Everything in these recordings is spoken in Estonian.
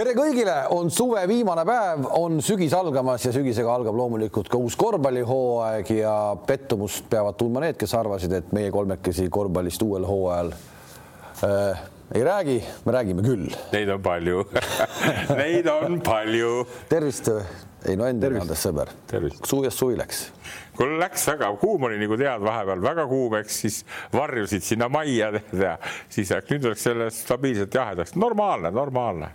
tere kõigile, on suve viimane päev, on sügis algamas ja sügisega algab loomulikult ka uus korvpallihooaeg ja pettumust peavad tundma need, kes arvasid, et meie kolmekesi korvpallist uuel hooajal äh, ei räägi, me räägime küll. Neid on palju. Neid on palju. tervist, ei no enda teades sõber. suvest suvi läks. kuule, läks väga. Kuum oli nagu tead, vahepeal. Väga kuum, eks siis varjusid sinna majja siis nüüd läks selle stabiilselt jahedaks, normaalne, normaalne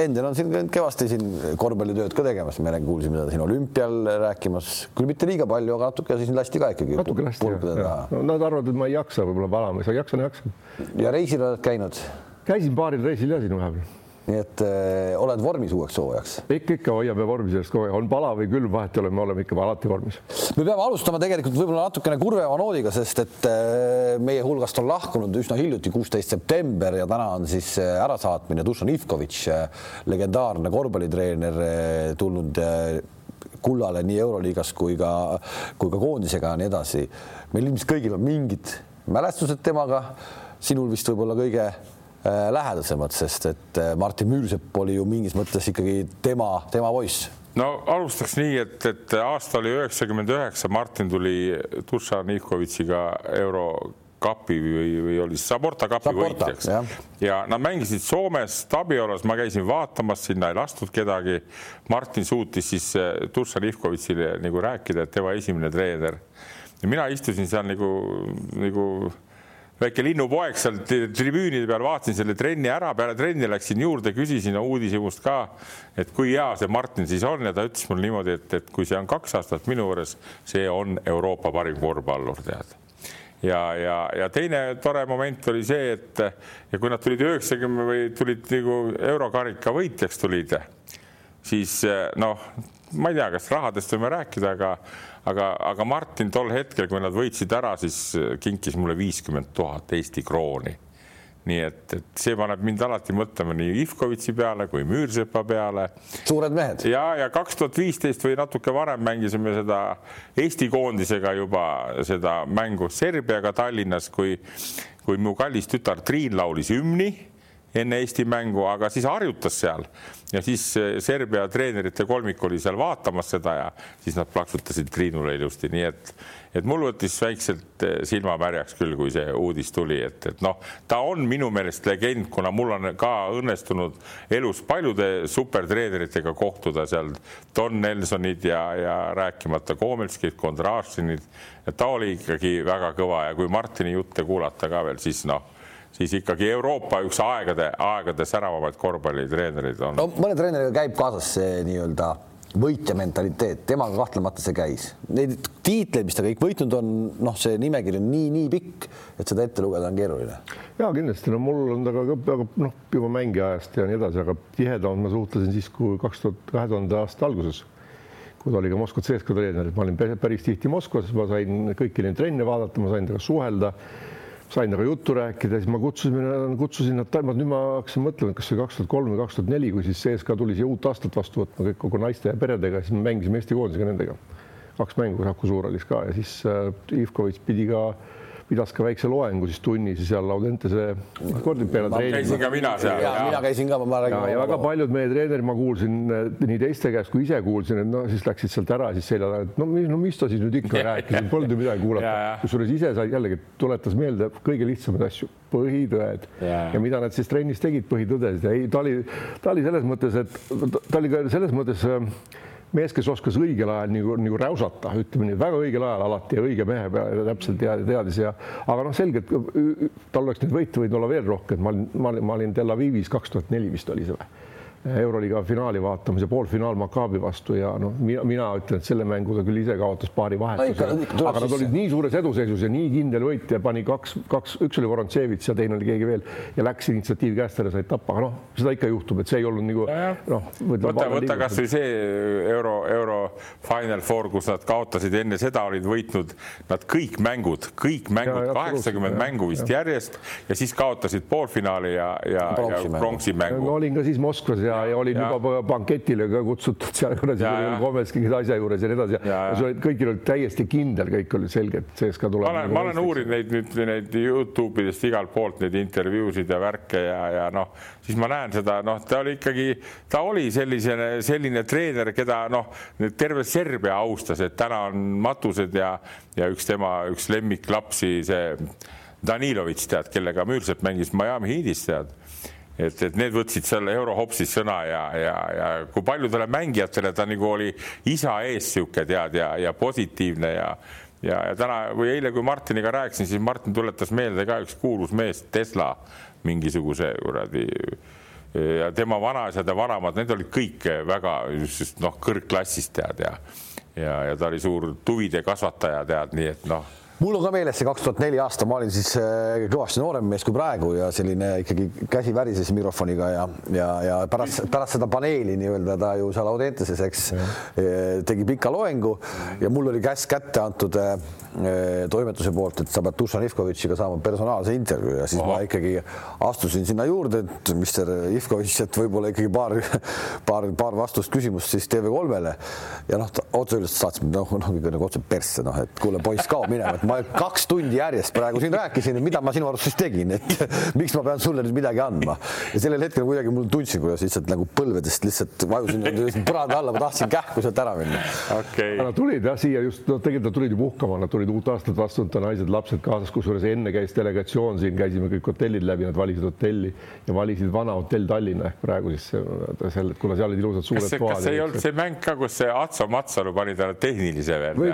Endel on siin kevasti siin korvpallitööd ka tegemas, me kuulsime teda siin olümpial rääkimas, küll mitte liiga palju, aga natuke siis lasti ka ikkagi. natuke lasti jah. No, nad arvavad, et ma ei jaksa võib-olla valama, aga jaksan, jaksan. ja reisil oled käinud? käisin paaril reisil ja siin vahepeal nii et äh, oled vormis uueks hooajaks? ikka, ikka hoiame vormi sellest kogu aeg, on pala või külm, vahet ei ole, me oleme ikka alati vormis. me peame alustama tegelikult võib-olla natukene kurvema noodiga, sest et äh, meie hulgast on lahkunud üsna hiljuti, kuusteist september ja täna on siis äh, ärasaatmine Dušan Ivkovitš, legendaarne korvpallitreener, tulnud kullale nii Euroliigas kui ka, kui ka koondisega ja nii edasi. meil ilmselt kõigil on mingid mälestused temaga, sinul vist võib-olla kõige lähedasemad, sest et äh, Martin Müürsepp oli ju mingis mõttes ikkagi tema, tema poiss. no alustaks nii, et, et aasta oli üheksakümmend üheksa, Martin tuli Dušan Ivkovitšiga eurokapi või, või oli Saporta kapi võitjaks ja. ja nad mängisid Soomes Tabiolas, ma käisin vaatamas, sinna ei lastud kedagi. Martin suutis siis äh, Dušan Ivkovitšile nagu rääkida, et tema esimene treener ja mina istusin seal nagu, nagu väike linnupoeg seal tribüünide peal, vaatasin selle trenni ära, peale trenni läksin juurde, küsisin uudishimust ka, et kui hea see Martin siis on ja ta ütles mulle niimoodi, et, et kui see on kaks aastat minu juures, see on Euroopa parim korvpallur, tead. Ja, ja, ja teine tore moment oli see, et ja kui nad tulid üheksakümne või tulid nagu eurokarika võitjaks tulid, siis noh, ma ei tea, kas rahadest võime rääkida, aga aga, aga Martin tol hetkel, kui nad võitsid ära, siis äh, kinkis mulle viiskümmend tuhat Eesti krooni. nii et, et see paneb mind alati mõtlema nii Ivkovitši peale kui Müürsepa peale. suured mehed. ja, ja kaks tuhat viisteist või natuke varem mängisime seda Eesti koondisega juba seda mängu Serbiaga Tallinnas, kui, kui mu kallis tütar Triin laulis hümni enne Eesti mängu, aga siis harjutas seal. Ja siis eh, Serbia treenerite kolmik oli seal vaatamas seda ja siis nad plaksutasid Triinule ilusti, nii et, et mul võttis väikselt eh, silma märjaks küll, kui see uudis tuli, et, et noh, ta on minu meelest legend, kuna mul on ka õnnestunud elus paljude supertreeneritega kohtuda seal, Don Nelsonid ja, ja rääkimata Komelskid, Kondrašinid, ta oli ikkagi väga kõva ja kui Martini jutte kuulata ka veel, siis noh siis ikkagi Euroopa üks aegade, aegade säravamaid korvpallitreenereid on. no mõne treeneriga käib kaasas see nii-öelda võitja mentaliteet, temaga kahtlemata see käis. Neid tiitleid, mis ta kõik võitnud on, noh, see nimekiri on nii-nii pikk, et seda ette lugeda on keeruline. ja kindlasti, no mul on temaga väga noh, juba mängiajast ja nii edasi, aga tihedamalt ma suhtlesin siis, kui kaks tuhat, kahe tuhande aasta alguses, kui ta oli ka Moskva CSKA treener, ma olin päris tihti Moskvas, ma sain kõiki neid trenne vaadata, ma sain temaga suhelda sain temaga juttu rääkida, siis ma kutsusin, kutsusin nad, ma nüüd ma hakkasin mõtlema, kas see kaks tuhat kolm või kaks tuhat neli, kui siis CSKA tuli siia uut aastat vastu võtma kõik kogu naiste ja peredega, siis me mängisime Eesti koondisega nendega. kaks mängu Saku Suurhallis ka ja siis äh, Ivkovitš pidi ka äh, pidas ka väikse loengu siis tunnis seal Audentese kordipeale treenima. käisin ka mina seal. mina käisin ka, ma räägin. ja, ja väga paljud meie treenerid, ma kuulsin nii teiste käest kui ise kuulsin, et noh, siis läksid sealt ära siis selja taga, et no, no mis ta siis nüüd ikka rääkis, polnud ju midagi kuulata. kusjuures ise sai jällegi tuletas meelde kõige lihtsamaid asju, põhitõed ja. ja mida nad siis trennis tegid, põhitõdesid ja ei, ta oli, ta oli selles mõttes, et ta oli ka selles mõttes äh, mees, kes oskas õigel ajal nagu, nagu räusata, ütleme nii, väga õigel ajal alati ja õige mehe peale täpselt teadis ja aga noh, selgelt tal oleks neid võite võinud olla veel rohkem, ma olin, ma olin, ma olin Tel Avivis kaks tuhat neli vist oli see või Euroliiga finaali vaatamas ja poolfinaal Maccabi vastu ja noh, mina, mina ütlen, et selle mängu ta küll ise kaotas paari vahetuse no,, aga nad olid nii suures eduseisus ja nii kindel võit ja pani kaks, kaks, üks oli Vorontsevits ja teine oli keegi veel ja läks initsiatiiv käest ära, said tappa, aga noh, seda ikka juhtub, et see ei olnud nagu noh. võta, võta kasvõi see euro, euro Final Four, kus nad kaotasid, enne seda olid võitnud nad kõik mängud, kõik mängud, kaheksakümmend mängu vist ja. järjest ja siis kaotasid poolfinaali ja, ja, ja pronksi mängu. ma olin ka siis Moskvas ja, ja olin ja. juba banketile ka kutsutud seal kuradi Komeski asja juures ja nii edasi ja, ja, ja. sul olid, kõigil olid täiesti kindel, kõik oli selge, et CSKA tuleb. ma olen, ma olen uurinud neid nüüd neid Youtube idest igalt poolt neid intervjuusid ja värke ja, ja noh, siis ma näen seda, noh, ta oli ikkagi, ta oli sellise, selline treener, keda noh, terve Serbia austas, et täna on matused ja, ja üks tema üks lemmiklapsi, see Danilovitš, tead, kellega Müürsepp mängis Miami Heatis, tead et, et need võtsid selle Eurohopsis sõna ja, ja, ja kui paljudele mängijatele ta nagu oli isa ees sihuke tead ja, ja positiivne ja ja, ja täna või eile, kui Martiniga rääkisin, siis Martin tuletas meelde ka üks kuulus mees, Tesla mingisuguse kuradi ja tema vanaisad ja vanemad, need olid kõik väga noh, kõrgklassist tead ja ja, ja ta oli suur tuvide kasvataja tead, nii et noh mul on ka meeles see kaks tuhat neli aasta, ma olin siis äh, kõvasti noorem mees kui praegu ja selline ikkagi käsi värises mikrofoniga ja, ja, ja pärast, pärast seda paneeli nii-öelda ta ju seal Audenteses, eks äh, tegi pika loengu ja mul oli käsk kätte antud äh, toimetuse poolt, et sa pead Dušan Ivkovitšiga saama personaalse intervjuu ja siis Aha. ma ikkagi astusin sinna juurde, et mister Ivkovitš, et võib-olla ikkagi paar, paar, paar vastust küsimust siis TV3-le ja noh, otse öeldes saatis mind noh, noh, nagu otse persse, noh, et kuule, poiss, kao minema, et ma kaks tundi järjest praegu siin rääkisin, mida ma sinu arust siis tegin, et miks ma pean sulle nüüd midagi andma. ja sellel hetkel kuidagi mul tundsin, kuidas lihtsalt nagu põlvedest lihtsalt vajusin põranda alla, ma tahtsin kähku sealt ära minna okay.. Nad tulid jah siia just, no tegelikult nad tulid ju puhkama, nad tulid uut aastat vastu võtta, naised-lapsed kaasas, kusjuures enne käis delegatsioon siin, käisime kõik hotellid läbi, nad valisid hotelli ja valisid vana hotell Tallinna ehk praegu siis seal, kuna seal olid ilusad suured toad. kas see ei olnud see mäng ka, kus see Atso Matsalu pani talle tehnilise veel?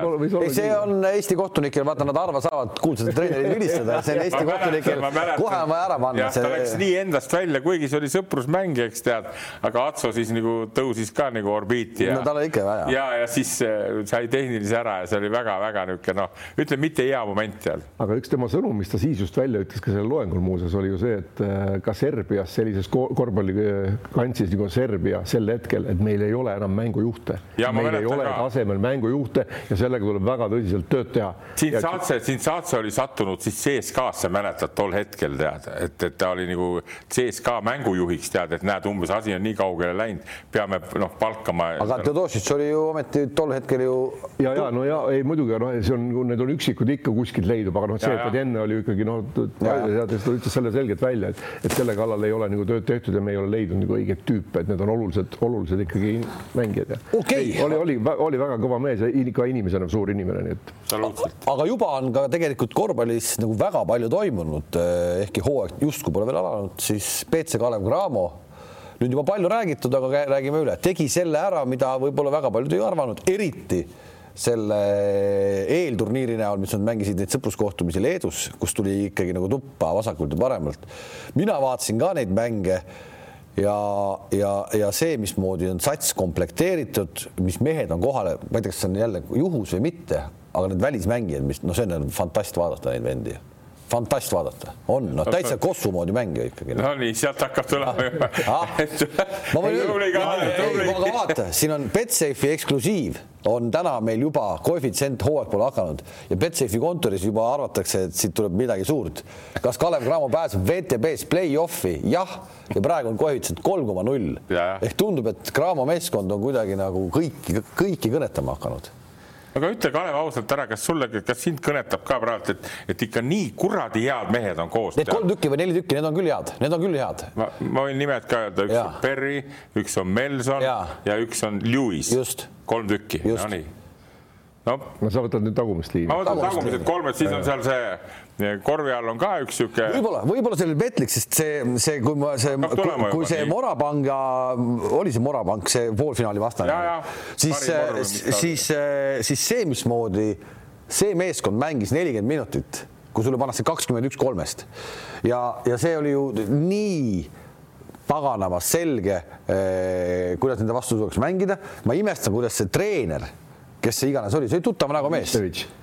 ei, see on Eesti kohtunikel, vaata nad harva saavad kuulsad treenerid vilistada, see on Eesti kohtunikel, kohe on vaja ära panna. See... ta läks nii endast välja, kuigi see oli sõprusmäng, eks tead, aga Atso siis nagu tõusis ka nagu orbiiti ja. no tal oli ikka vaja. ja, ja siis äh, sai tehnilise ära ja see oli väga-väga niisugune noh, ütleme mitte hea moment seal. aga üks tema sõnum, mis ta siis just välja ütles ka sellel loengul muuseas, oli ju see, et äh, ka Serbias sellises korvpallikantsis nagu Serbia sel hetkel, et meil ei ole enam mängujuhte. meil ei ole ka. tasemel mängujuhte ja sellega tuleb väga tõsiselt tööd teha. siin ja... Saatse, siin Saatse oli sattunud siis CSKA-sse, mäletad tol hetkel tead, et, et ta oli nagu CSKA mängujuhiks tead, et näed, umbes asi on nii kaugele läinud, peame noh, palkama. aga Teodosic oli ju ometi tol hetkel ju. ja, ja no ja ei muidugi noh, see on, need on üksikud ikka kuskilt leidub, aga noh, see, et enne oli ikkagi noh, ta ütles selle selgelt välja, et, et selle kallal ei ole nagu tööd tehtud ja me ei ole leidnud nagu õiget tüüpe, et need on olulised, olulised ikkagi mängijad ja okay.. oli, oli, oli väga kõva mees ja ka inimesena suur inimene, nii et. Aga juba on ka tegelikult korvpallis nagu väga palju toimunud, eh, ehkki hooaeg justkui pole veel alanud, siis BC Kalev Cramo. Nüüd juba palju räägitud, aga räägime üle, tegi selle ära, mida võib-olla väga paljud ei arvanud, eriti selle eelturniiri näol, mis nad mängisid neid sõpruskohtumisi Leedus, kus tuli ikkagi nagu tuppa vasakult ja paremalt. mina vaatasin ka neid mänge ja, ja, ja see, mismoodi on sats komplekteeritud, mis mehed on kohale, ma ei tea, kas see on jälle juhus või mitte, aga need välismängijad, mis noh, see on fantast vaadata neid vendi. Fantast vaadata, on, noh, täitsa Kossu moodi mängija ikkagi. no nii, sealt hakkab tulema juba. Ah,. ma võin öelda, aga vaata, siin on Betsafe'i eksklusiiv on täna meil juba koefitsient hooaeg pole hakanud. Ja Betsafe'i kontoris juba arvatakse, et siit tuleb midagi suurt. kas Kalev Cramo pääseb WTB-s play-off'i? jah, ja praegu on koefitsient kolm koma null. Ehk tundub, et Cramo meeskond on kuidagi nagu kõiki, kõiki kõnetama hakanud aga ütle, Kalev, ausalt ära, kas sulle, kas sind kõnetab ka praegu, et, et ikka nii kuradi head mehed on koos? Need kolm tükki või neli tükki, need on küll head, need on küll head. ma, ma võin nimed ka öelda, üks ja. on Perry, üks on Melson ja, ja üks on Lewis. kolm tükki, no nii no no sa võtad nüüd tagumist liini. ma võtan tagumised kolm, et siis on seal see korvi all on ka üks sihuke. võib-olla, võib-olla see oli petlik, sest see, see, kui ma see, kui, kui see Morapanga, oli see Morapank, see poolfinaali vastane, siis, siis, siis see, mismoodi see meeskond mängis nelikümmend minutit, kui sulle pannakse kakskümmend üks kolmest ja, ja see oli ju nii paganama selge eh,, kuidas nende vastu tuleks mängida. ma imestan, kuidas see treener kes see iganes oli, see oli tuttav näoga mees.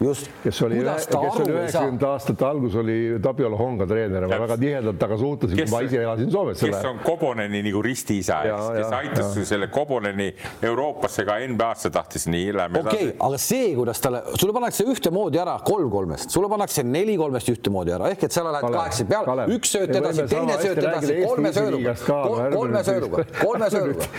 just. kes oli, kes oli üheksakümnendate aastate algus oli Tapiola Honga treener, ma väga tihedalt temaga suhtlesin, kui ma ise elasin Soomes. kes on Koboneni nagu ristiisa, kes aitas ja. selle Koboneni Euroopasse ka NBA-sse tahtis nii läbi. okei okay,, aga see, kuidas talle, sulle pannakse ühtemoodi ära kolm kolmest, sulle pannakse neli kolmest ühtemoodi ära, ehk et sa lähed kaheksa peale, üks sööt edasi, teine sööt edasi, kolme sööduga, kolme sööduga, kolme sööduga.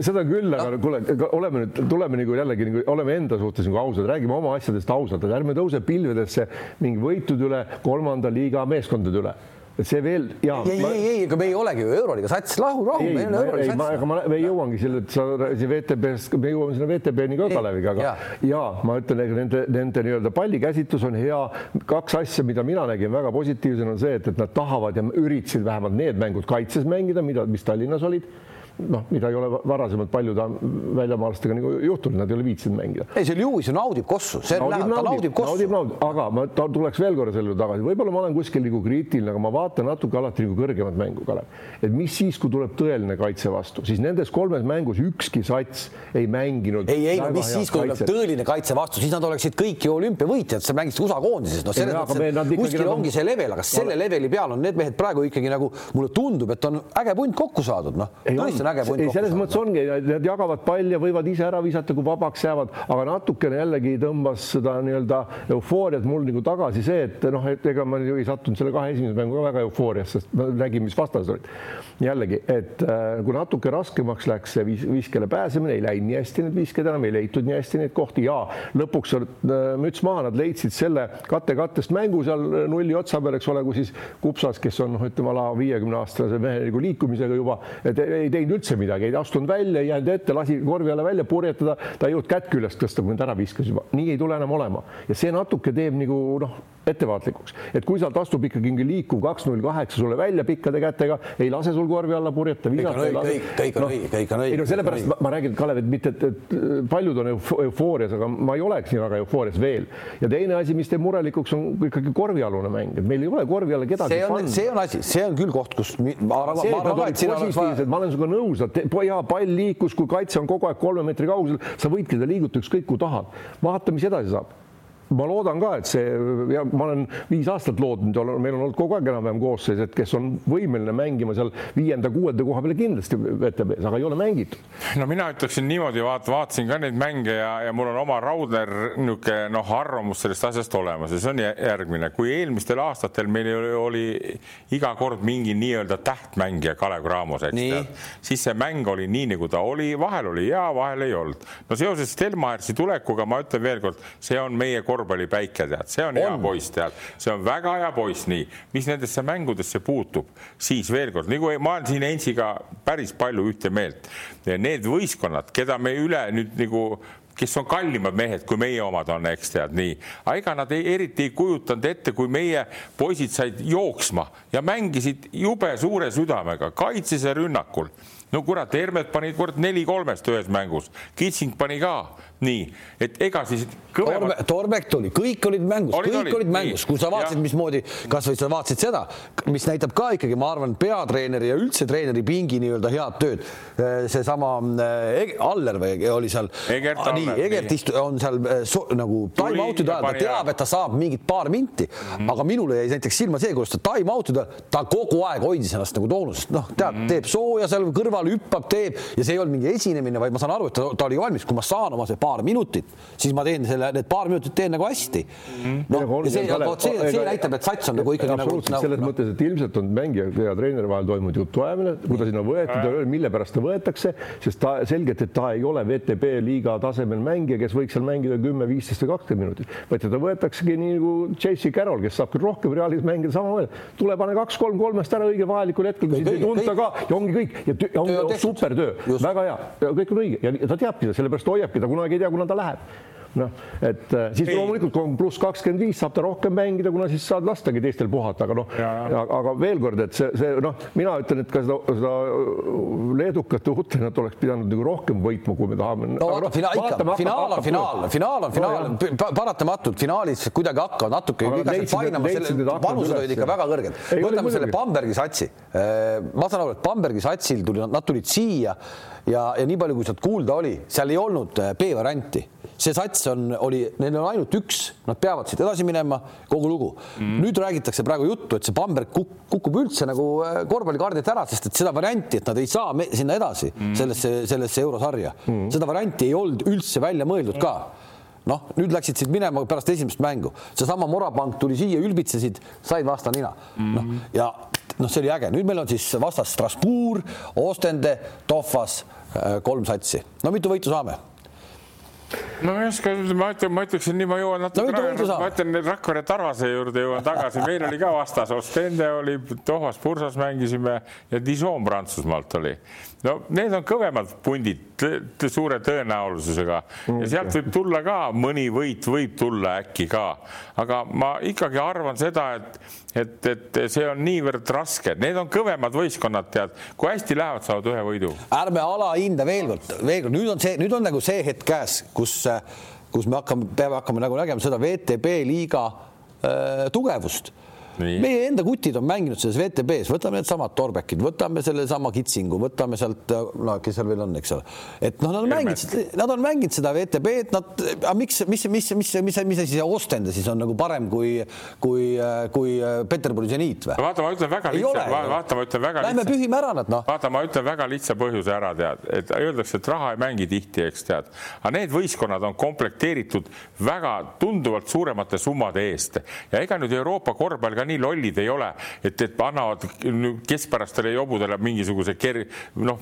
seda küll, aga kuule, oleme nüüd, tuleme nagu jällegi nagu oleme enda suhtes nagu ausad, räägime oma asjadest ausalt, et ärme tõuse pilvedesse mingi võitude üle, kolmanda liiga meeskondade üle et see veel ja ei, ei, ei, ei, ega me ei olegi ju euroliiga sats, rahu, rahu, ei ole euroliiga sats. aga ma, me jõuangi selle, et sa siin VTB-st, me jõuame sinna VTB-ni ka Kaleviga, aga ja, ja ma ütlen, et nende, nende nii-öelda pallikäsitlus on hea. kaks asja, mida mina nägin väga positiivsena, on see, et, et nad tahavad ja üritasid vähemalt need mängud kaitses mängida, mida, mis Tallinnas olid noh, mida ei ole varasemalt paljude väljamaalastega nagu juhtunud, nad ei ole viitsinud mängida. ei, see Lewis ju naudib kossu, see naudib, läheb, ta naudib kossu. naudib, naudib, aga ma tuleks veel korra selle juurde tagasi, võib-olla ma olen kuskil nagu kriitiline, aga ma vaatan natuke alati nagu kõrgemat mängu, Kalev. et mis siis, kui tuleb tõeline kaitse vastu, siis nendes kolmes mängus ükski sats ei mänginud. ei, ei, no mis siis, kui tuleb tõeline kaitse vastu, siis nad oleksid kõik ju olümpiavõitjad, sa mängisid USA koondises, no selles mõttes, et kuskil nagu... ongi see level, aga selle leveli peal on need mehed praegu ikkagi nagu mulle tundub, et on äge punt kokku saadud, noh. tõesti on äge punt kokku saadud mõttes ongi, nad jagavad palli ja võivad ise ära visata, kui vabaks jäävad, aga natukene jällegi tõmbas seda nii-öelda eufooriat mul nagu tagasi see, et noh, et ega ma ju ei sattunud selle kahe esimese mänguga väga eufooriasse, sest ma nägin, mis vastased olid. jällegi, et äh, kui natuke raskemaks läks see vis viskele pääsemine, ei läinud nii hästi need visked enam, ei leitud nii hästi neid kohti ja lõpuks äh, müts maha, nad leidsid selle katte-kattest mängu seal nulli otsa peal, eks ole, kui siis Kupsas, kes on noh, ütleme ala viiekümne aastase mehe nagu liikumisega juba, et ei teinud üldse midagi, ei astunud välja, ei jäänud ette, lasi korvi alla välja purjetada, ta ei jõudnud kätt küljest tõsta, kui ta ära viskas juba, nii ei tule enam olema ja see natuke teeb nagu noh, ettevaatlikuks, et kui sealt astub ikkagi mingi liikuv kaks null kaheksa sulle välja pikkade kätega, ei lase sul korvi alla purjeta. kõik on õige, kõik on õige, kõik on õige. ei no sellepärast ma, ma räägin, Kalev, et mitte, et paljud on eufoorias, aga ma ei oleks nii väga eufoorias veel. ja teine asi, mis teeb murelikuks, on ikkagi korvialune mäng, et meil ei ole korvi alla kedagi. see on, see on asi, see on küll koht, kus ma arvan, ma arvan et sina oleks vaja. ma olen sinuga nõus, et hea pall liikus, kui kaitse on kogu aeg kolme meetri kaugusel, sa võidki teda liigutada ükskõik kuhu tahad. vaata, mis edasi saab ma loodan ka, et see ja ma olen viis aastat lootnud, meil on olnud kogu aeg enam-vähem koosseis, et kes on võimeline mängima seal viienda-kuuenda koha peale kindlasti VTB-s, aga ei ole mängitud. no mina ütleksin niimoodi, vaat vaatasin ka neid mänge ja, ja mul on oma raudne niisugune noh, arvamus sellest asjast olemas ja see on järgmine, kui eelmistel aastatel meil oli, oli iga kord mingi nii-öelda tähtmängija Kalev Cramos, eks, siis see mäng oli nii, nagu ta oli, vahel oli hea, vahel ei olnud. no seoses Stelmaersi tulekuga ma ütlen veelkord, see on meie kord korvpallipäike, tead, see on, on hea poiss, tead, see on väga hea poiss, nii, mis nendesse mängudesse puutub, siis veel kord, nagu ma olen siin Ensiga päris palju ühte meelt. Need võistkonnad, keda me üle nüüd nagu kes on kallimad mehed, kui meie omad on, eks tead nii. aga ega nad ei, eriti ei kujutanud ette, kui meie poisid said jooksma ja mängisid jube suure südamega, kaitses ja rünnakul. no kurat, Hermet pani kord neli kolmest ühes mängus, Kitsing pani ka nii, et ega siis kõvemad... Torbe, Torbek tuli, kõik olid mängus, kõik olid, olid mängus, kui sa vaatasid, mismoodi, kasvõi sa vaatasid seda, mis näitab ka ikkagi, ma arvan, peatreeneri ja üldse treeneri pingi nii-öelda head tööd. seesama äh, Aller või oli seal, ah, nii Egert istu, on seal so, nagu time out'ide ajal, ta teab, et ta saab mingit paar minti. Mm, -hmm. aga minule jäi näiteks silma see, kuidas ta time out'ide ajal, ta kogu aeg hoidis ennast nagu toonusest, noh, tead mm, -hmm. teeb sooja seal kõrval, hüppab, teeb ja see ei olnud mingi esinemine, vaid ma saan aru, et ta, ta oli valmis, kui ma saan oma see paar paar minutit, siis ma teen selle, need paar minutit teen nagu hästi. noh, ja see, see, see näitab, et sats on nagu ikkagi nagu. nagu selles no. mõttes, et ilmselt on mängija ja treeneri vahel toimunud jutuajamine, kui ta sinna võeti, mille pärast ta võetakse, sest ta selgelt, et ta ei ole VTB liiga tasemel mängija, kes võiks seal mängida kümme, viisteist või kakskümmend minutit, vaid teda võetaksegi nii nagu J.C. Carroll, kes saab küll rohkem Realis mängida samamoodi. tule pane kaks-kolm kolmest ära õige vajalikul hetkel, kui sind ei tunta ka ja ongi kõik ja, ja ongi super töö, väga hea, kõik on õige ja ta teabki seda, sellepärast hoiabki, ta kunagi ei tea, kuna ta läheb noh, et äh, siis ei. loomulikult, kui on pluss kakskümmend viis, saab ta rohkem mängida, kuna siis saad lastagi teistel puhata, aga noh, aga veel kord, et see, see noh, mina ütlen, et ka seda, seda leedukate Utrenat oleks pidanud nagu rohkem võitma, kui me tahame. no vaata, finaal, ikka, finaal on finaal, finaal on finaal no,, paratamatult finaalis kuidagi hakkavad natuke vigased painama, selle panused olid ikka väga kõrged. võtame selle Bambergi satsi. Äh, ma saan aru, et Bambergi satsil tuli, nad tulid siia ja, ja nii palju, kui sealt kuulda oli, seal ei olnud äh, B-varianti see sats on, oli, neil on ainult üks, nad peavad siit edasi minema, kogu lugu. Mm.. nüüd räägitakse praegu juttu, et see Bamberg kuk kukub üldse nagu äh, korvpallikaardilt ära, sest et seda varianti, et nad ei saa sinna edasi mm. sellesse, sellesse eurosarja. Mm., seda varianti ei olnud üldse välja mõeldud ka. Noh, nüüd läksid siit minema pärast esimest mängu, seesama Morapank tuli siia, ülbitsesid, said vastu nina. Mm. noh, ja noh, see oli äge, nüüd meil on siis vastas Strasbourg, Ostende, Tohvas, äh, kolm satsi, no mitu võitu saame no ma ei oska, ma ütlen, ma ütleksin nii, ma jõuan natuke no,, ma ütlen Rakvere Tarvase juurde jõuan tagasi, meil oli ka vastas, Ostende oli, Tohvas Pursas mängisime ja Dijon Prantsusmaalt oli no need on kõvemad pundid suure tõenäosusega. Ja sealt võib tulla ka mõni võit võib tulla äkki ka, aga ma ikkagi arvan seda, et, et, et see on niivõrd raske, need on kõvemad võistkonnad, tead, kui hästi lähevad, saavad ühe võidu. ärme alahinda veel kord, veel kord, nüüd on see, nüüd on nagu see hetk käes, kus, kus me hakkame, peame hakkama nagu nägema seda VTB liiga äh, tugevust meie enda kutid on mänginud selles VTB-s, võtame needsamad Torbekid, võtame sellesama Kitsingu, võtame sealt, no kes seal veel on, eks ole, et noh, nad on mänginud, nad on mänginud seda VTB-d, nad, aga miks, mis, mis, mis, mis, mis asi see Ostende siis on nagu parem kui, kui, kui Peterburi seniit või? vaata, ma ütlen väga lihtsa, vaata, ma ütlen väga Lähme pühime ära nad noh. vaata, ma ütlen väga lihtsa põhjuse ära, tead, et öeldakse, et raha ei mängi tihti, eks tead, aga need võistkonnad on komplekteeritud väga tunduvalt suuremate summade eest. Ja ega nüüd Euroopa korvpall ka nii lollid ei ole, et, et annavad keskpärastele jobudele mingisuguse ker-, noh,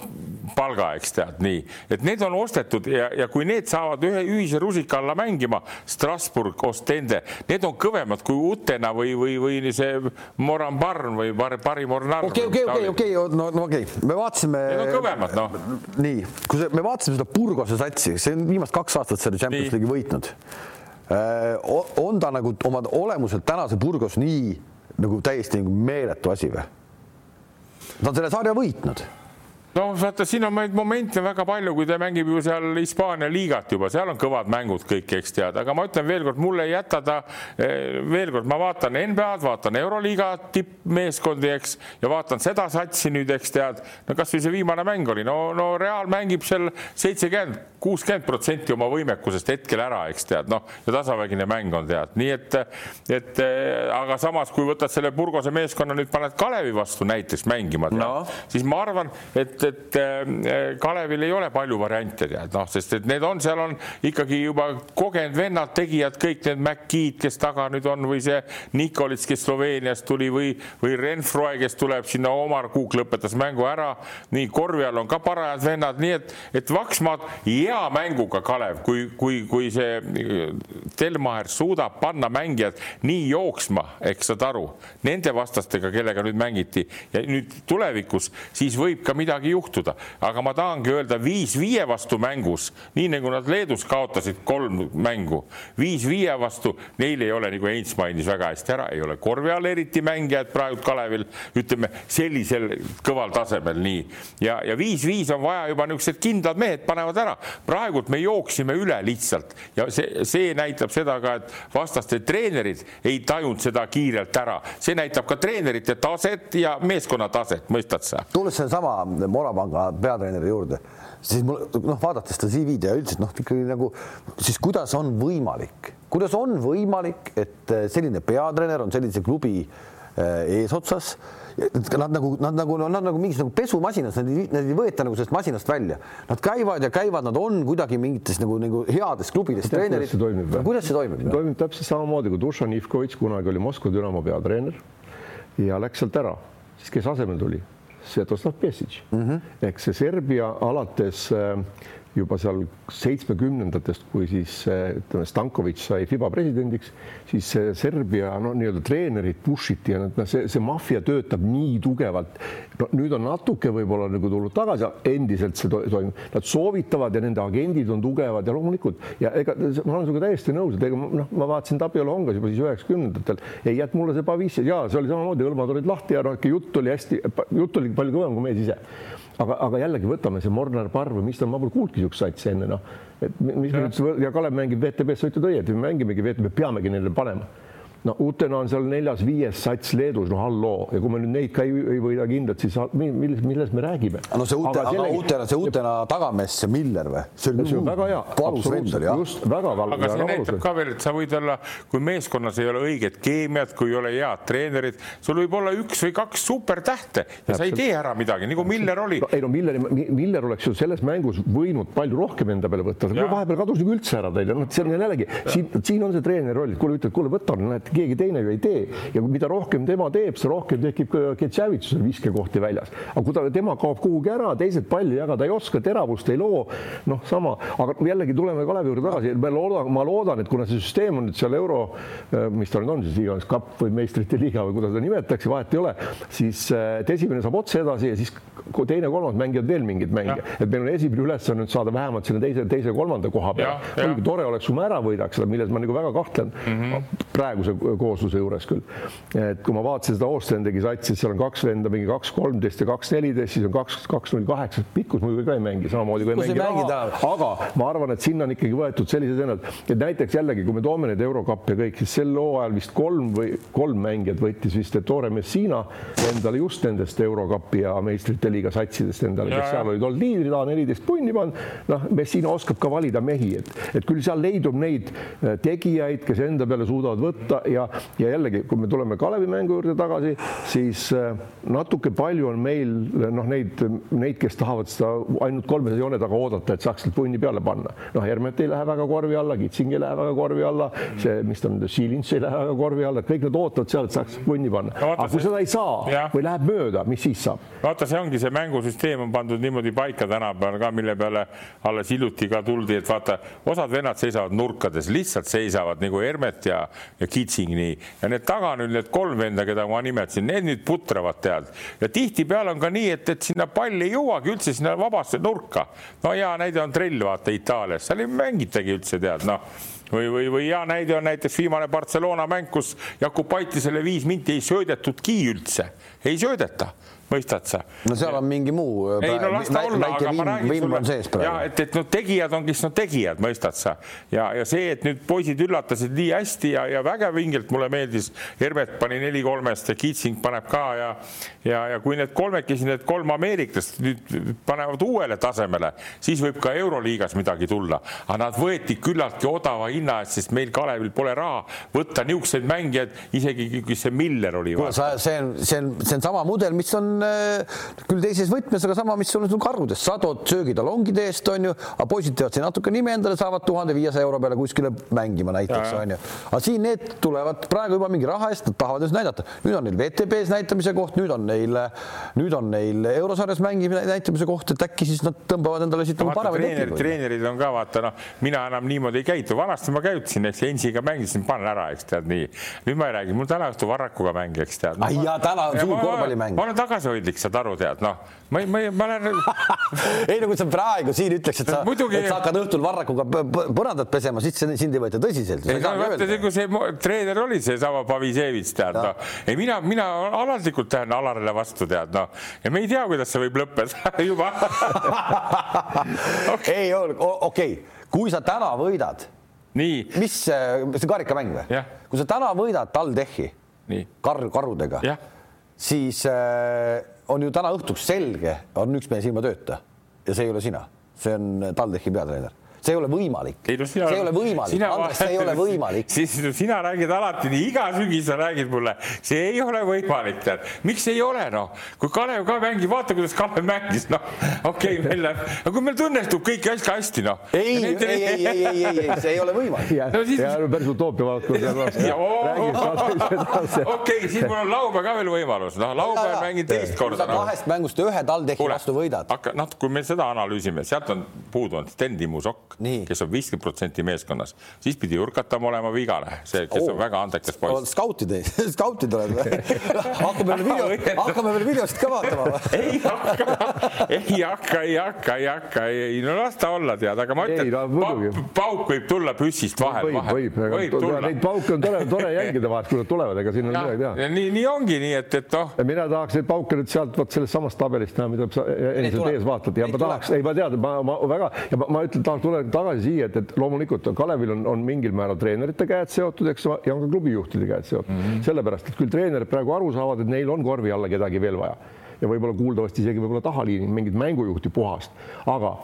palga, eks tead nii, et need on ostetud ja, ja kui need saavad ühe ühise rusika alla mängima, Strasbourg, Ostende, need on kõvemad kui Utena või, või, või see Moran Barn või Pari Mornar. okei, okei, okei, okei, no, no okei okay., me vaatasime. Need on kõvemad, noh. nii, kui see, me vaatasime seda Burgose satsi, see on viimased kaks aastat selle Champions League'i võitnud äh, on ta nagu oma olemuselt tänase Burgos nii nagu täiesti nagu meeletu asi või? ta on selle sarja võitnud noh, vaata, siin on neid momente väga palju, kui ta mängib ju seal Hispaania liigat juba, seal on kõvad mängud kõik, eks tead, aga ma ütlen veelkord, mulle ei jäta ta eh, veel kord, ma vaatan NBA-d, vaatan Euroliiga tippmeeskondi, eks, ja vaatan seda satsi nüüd, eks tead, no kasvõi see viimane mäng oli, no, no Real mängib seal seitsekümmend, kuuskümmend protsenti oma võimekusest hetkel ära, eks tead, noh, ja tasavägine mäng on tead, nii et, et eh, aga samas, kui võtad selle Burgose meeskonna nüüd paned Kalevi vastu näiteks mängima, no. siis ma arvan, et et äh, Kalevil ei ole palju variante tead. Noh, sest et need on, seal on ikkagi juba kogenud vennad, tegijad, kõik need McKeed, kes taga nüüd on või see Nikolits, kes Sloveeniast tuli või, või Renfroe, kes tuleb sinna, Omar Kuuk lõpetas mängu ära. nii korvi all on ka parajad vennad, nii et, et Vaksmaad hea mänguga Kalev, kui, kui, kui see Telmaer suudab panna mängijad nii jooksma, eks saad aru, nende vastastega, kellega nüüd mängiti. Ja nüüd tulevikus, siis võib ka midagi midagi juhtuda, aga ma tahangi öelda viis viie vastu mängus, nii nagu nad Leedus kaotasid kolm mängu, viis viie vastu, neil ei ole, nagu Heinz mainis väga hästi ära, ei ole korvi all eriti mängijad praegu Kalevil, ütleme sellisel kõval tasemel nii ja, ja viis-viis on vaja juba niisugused kindlad mehed panevad ära. praegult me jooksime üle lihtsalt ja see, see näitab seda ka, et vastaste treenerid ei tajunud seda kiirelt ära, see näitab ka treenerite taset ja meeskonna taset, mõistad sa? tulles sedasama Morapanga peatreeneri juurde, siis mul noh, vaadates seda CV-d ja üldiselt noh, ikkagi nagu siis kuidas on võimalik, kuidas on võimalik, et eh, selline peatreener on sellise klubi eh, eesotsas Nad nagu, nad nagu, nad nagu mingis nagu pesumasinas, nad ei, nad ei võeta nagu sellest masinast välja. Nad käivad ja käivad, nad on kuidagi mingites nagu, nagu heades klubides treenerid. kuidas see toimib? toimib täpselt samamoodi, kui Dušan Ivkovitš kunagi oli Moskva Dünamo peatreener ja läks sealt ära, siis kes asemel tuli? Svetoslav Pesic mm -hmm. ehk see Serbia alates äh, juba seal seitsmekümnendatest, kui siis ütleme, Stankovic sai FIBA presidendiks, siis Serbia no nii-öelda treenerid push iti ja noh, see, see maffia töötab nii tugevalt. no nüüd on natuke võib-olla nagu tulnud tagasi, endiselt see toimub, nad soovitavad ja nende agendid on tugevad ja loomulikult ja ega ma olen sinuga täiesti nõus, et ega noh, ma vaatasin Tapio Longas juba siis üheksakümnendatel, ei jätnud mulle see Pavissi ja see oli samamoodi, hõlmad olid lahti ja noh, ikka jutt oli hästi, jutt oli palju kõvem kui mees ise aga, aga jällegi võtame see Mornar Parv mis ta, ma pole kuulnudki niisugust satsi enne noh, et mis ja. ja Kalev mängib VTB-s, sa ütled õieti, me mängimegi VTB, peamegi neile panema no Utena on seal neljas-viies sats Leedus, no halloo, ja kui me nüüd neid ka ei, ei võida kindlalt, siis milles, milles me räägime? no see Ute, aga sellegi... Utena, see Utena tagamees, see Miller või? see oli, see on väga hea, absoluutselt, just väga valus. aga see näitab ka veel, et sa võid olla, kui meeskonnas ei ole õiget keemiat, kui ei ole head treenerid, sul võib olla üks või kaks supertähte ja sa ei tee ära midagi, nagu Miller oli. No,. ei no Miller, Miller oleks ju selles mängus võinud palju rohkem enda peale võtta, vahepeal kadus nagu üldse ära teil ja noh, see on jällegi siin, siin on see treeneri roll, kuule ütled, kuule võta, näed, keegi teine ju ei tee ja mida rohkem tema teeb, seda rohkem tekib ka Ketšavitsusel viskekohti väljas. aga kui ta, tema kaob kuhugi ära, teised palli jagada ei oska, teravust ei loo, noh, sama, aga jällegi tuleme Kalevi juurde tagasi, ma loodan, ma loodan, et kuna see süsteem on nüüd seal euro, äh, mis ta nüüd on siis iganes kapp või meistrite liiga või kuidas seda nimetatakse, vahet ei ole, siis äh, et esimene saab otse edasi ja siis teine-kolmas mängivad veel mingeid mänge, et meil on esimene ülesanne nüüd saada vähemalt sinna teise, teise-kolmanda koha peale. muidugi tore oleks, kui me ära võidaks seda, milles ma nagu väga kahtlen mm -hmm. praeguse koosluse juures küll. et kui ma vaatasin seda Oostendegi satsi, seal on kaks venda, mingi kaks kolmteist ja kaks neliteist, siis on kaks, kaks null kaheksa, pikkus muidugi ka ei mängi, samamoodi kui ei mängi raha, aga ma arvan, et sinna on ikkagi võetud sellised vennad, et näiteks jällegi, kui me toome neid eurokappe ja kõik, siis sel hooajal vist kolm või kolm mängijat võttis vist Ettore Messina endale just nendest eurokapi ja meistrite liiga satsidest endale, kes seal olid. Olnud liidrid, A14 punni pannud. noh, Messina oskab ka valida mehi, et, et küll seal leidub neid äh, tegijaid, kes enda peale suudavad võtta ja, ja jällegi, kui me tuleme Kalevi mängu juurde tagasi, siis äh, natuke palju on meil noh, neid, neid, kes tahavad seda ainult kolmese joone taga oodata, et saaks punni peale panna. noh, Hermet ei lähe väga korvi alla, Kitsing ei lähe väga korvi alla, see, mis ta on, Šilinš ei lähe väga korvi alla, et kõik need ootavad seal, et saaks punni panna. aga kui seda ei saa ja. või läheb mööda, mis siis saab? vaata, see ongi see mängusüsteem on pandud niimoodi paika tänapäeval ka, mille peale alles hiljuti ka tuldi, et vaata, osad vennad seisavad nurkades, lihtsalt seisavad nagu Hermet ja, ja Kitsing nii. Ja need taga nüüd need kolm venda, keda ma nimetasin, need nüüd putravad tead. Ja tihtipeale on ka nii, et, et sinna pall ei jõuagi üldse sinna vabasse nurka. no hea näide on trell, vaata Itaalias, seal ei mängitagi üldse tead noh. Või, või, või hea näide on näiteks viimane Barcelona mäng, kus Jakub Paitisele viis minti ei söödetudki üldse, ei söödeta mõistad sa? no seal on mingi muu. ei no las ta olla, aga ma räägin sulle, ja et, et no tegijad on, kes on tegijad, mõistad sa ja, ja see, et nüüd poisid üllatasid nii hästi ja, ja väga vingelt mulle meeldis. Hermet pani neli kolmest ja Kitsing paneb ka ja, ja, ja kui need kolmekesi, need kolm ameeriklast nüüd panevad uuele tasemele, siis võib ka Euroliigas midagi tulla, aga nad võeti küllaltki odava hinna eest, sest meil Kalevil pole raha võtta niisuguseid mängijaid, isegi kui see Miller oli. see on, see on, see on sama mudel, mis on on äh, küll teises võtmes, aga sama, mis sul on karudest, sa tood söögitalongide eest, on ju, aga poisid teevad siin natuke nime endale, saavad tuhande viiesaja euro peale kuskile mängima näiteks, on ju. aga siin need tulevad praegu juba mingi raha eest, nad tahavad just näidata. nüüd on neil WTB-s näitamise koht, nüüd on neil, nüüd on neil eurosarjas mängimise näitamise koht, et äkki siis nad tõmbavad endale siit no, paremaid treenerid, treenerid on ka vaata noh, mina enam niimoodi ei käitu, vanasti ma käitusin, eks Ensiga mängisin, panen ära, eks tead nii. nüüd ma ei räägi, mul täna õhtul Varrakuga mäng, eks tead. ai jaa, täna on suur korvpallimäng. ma olen tagasi tagasihoidlik, saad aru, tead, noh, ma ei, ma ei, ma olen ei no kui sa praegu siin ütleks, et sa, et sa hakkad õhtul varrakuga põrandat pesema, siis sind ei võeta tõsiselt. ei no vaata, kui see treener oli seesama Pavisevits, tead, noh, ei mina, mina alandlikult lähen Alarile vastu, tead, noh, ja me ei tea, kuidas see võib lõppeda juba. Okay.. ei, okei. Kui sa täna võidad, mis, see karikamäng või? kui sa täna võidad TalTechi, kar-, karudega siis äh, on ju täna õhtuks selge, on üks mees ilma tööta ja see ei ole sina, see on TalTechi peatreener see ei ole võimalik. No, sina, see ei ole võimalik, Andres, see ei ole võimalik. siis sina räägid alati nii, iga sügis sa räägid mulle, see ei ole võimalik, tead. miks ei ole, noh, kui Kalev ka mängib, vaata, kuidas Kalev mängis, noh, okei okay,, meil läheb, aga kui meil õnnestub kõik hästi hästi, noh. ei, ei, ei, ei, ei, ei, ei, see ei ole võimalik. no siis. päris utoopia valdkond. okei, siis mul on laupäev ka veel võimalus, noh, laupäeval mängin teist korda. kahest mängust ühe TalTechi vastu võidad. hakka, noh, kui me seda analüüsime, sealt on puudu on Sten Timmu Sokk kes on viiskümmend protsenti meeskonnas, siis pidi Urkatam olema vigane, see, kes oh. on väga andekas poiss. skautid, skautid oled või? hakkame veel video, hakkame veel videost ka vaatama või? ei hakka, ei hakka, ei hakka, ei hakka, ei no las ta olla, tead, aga ma ütlen, no, pauk võib tulla püssist vahel. võib, võib, võib tulla. Neid pauke on tore, tore jälgida vahest, kui nad tulevad, ega siin on midagi teha. nii, nii ongi, nii et, et noh. mina tahaks neid pauke nüüd sealt vot sellest samast tabelist näha, mida sa endiselt ees vaatad ja ma tahaks, ei ma tean, ma, ma väga ja ma, ma ütlen, tahaks tulla tagasi siia, et, et loomulikult Kalevil on, on mingil määral treenerite käed seotud, eks ja on ka klubijuhtide käed seotud. Mm -hmm. sellepärast, et küll treenerid praegu aru saavad, et neil on korvi alla kedagi veel vaja. Ja võib-olla kuuldavasti isegi võib-olla tahaliini mingit mängujuhti puhast, aga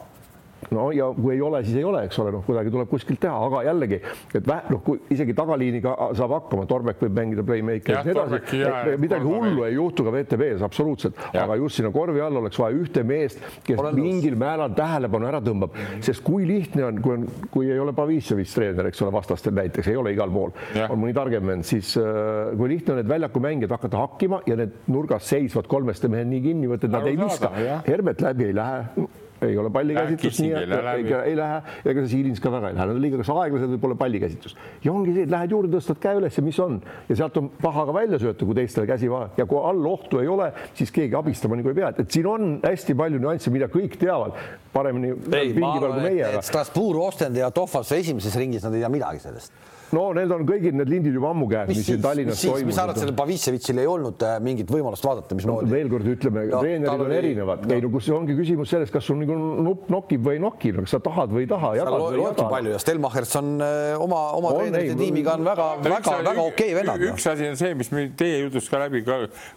no ja kui ei ole, siis ei ole, eks ole, noh, kuidagi tuleb kuskilt teha, aga jällegi, et vähe, noh, kui isegi tagaliiniga saab hakkama, Torbek võib mängida playmaker'it ja nii edasi, midagi hullu ei juhtu ka VTB-s absoluutselt, aga just sinna korvi all oleks vaja ühte meest, kes Olen mingil määral tähelepanu ära tõmbab, sest kui lihtne on, kui on, kui ei ole Pavissevitš treener, eks ole, vastastel näiteks ei ole igal pool, on mõni targem vend, siis äh, kui lihtne on need väljakumängijad hakata hakkima ja need nurgas seisvad kolmeste mehed nii kinni võtta, et nad ei viska. Hermet läbi ei lähe ei ole pallikäsitlust, nii et ei, ei lähe, ega see Siilins ka väga ei lähe, nad on liiga kas aeglased või pole pallikäsitlust. ja ongi see, et lähed juurde, tõstad käe üles ja mis on? Ja sealt on paha ka välja sööta, kui teistele käsi vaja ja kui all ohtu ei ole, siis keegi abistama nagu ei pea, et siin on hästi palju nüansse, mida kõik teavad. Paremini. ei, ma arvan, et Strasbourg, Ostend ja Tohvas esimeses ringis nad ei tea midagi sellest no need on kõigil need lindid juba ammu käes, mis siin Tallinnas toimuvad. mis sa arvad, sellel Pavissevitšil ei olnud äh, mingit võimalust vaadata, mismoodi no,? veel kord ütleme no,, treenerid on erinevad no., ei no kus ongi küsimus selles, kas sul nagu nupp nokib või ei noki, kas sa tahad või ei taha. loebki palju ja Stelmachers on äh, oma, oma treenerite tiimiga on väga, väga, väga okei vennad. üks asi on see, mis teie jutust ka läbi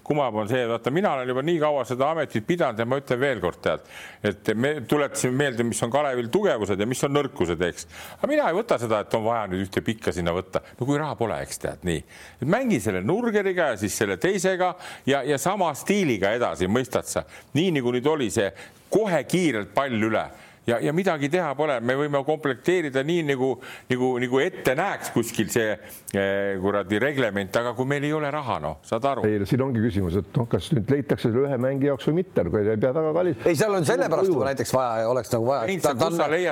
kumab, on see, et vaata, mina olen juba nii kaua seda ametit pidanud ja ma ütlen veelkord, tead, et me tuletasime meelde, mis on Kalevil tugevused ja mis on nõrkused, eks. aga mina ei võta seda, et on vaja nüüd ühte pikka sinna võtta, no kui raha pole, eks tead nii, mängi selle Nurgeriga ja siis selle teisega ja, ja sama stiiliga edasi, mõistad sa, nii nagu nüüd oli see kohe kiirelt pall üle ja, ja midagi teha pole, me võime komplekteerida nii nagu, nagu, nagu ette näeks kuskil see eh, kuradi reglement, aga kui meil ei ole raha, noh, saad aru. ei, siin ongi küsimus, et noh, kas nüüd leitakse selle ühe mängija jaoks või mitte, no ei pea väga kallis. ei, seal on sellepärast juba näiteks vaja, oleks nagu vaja.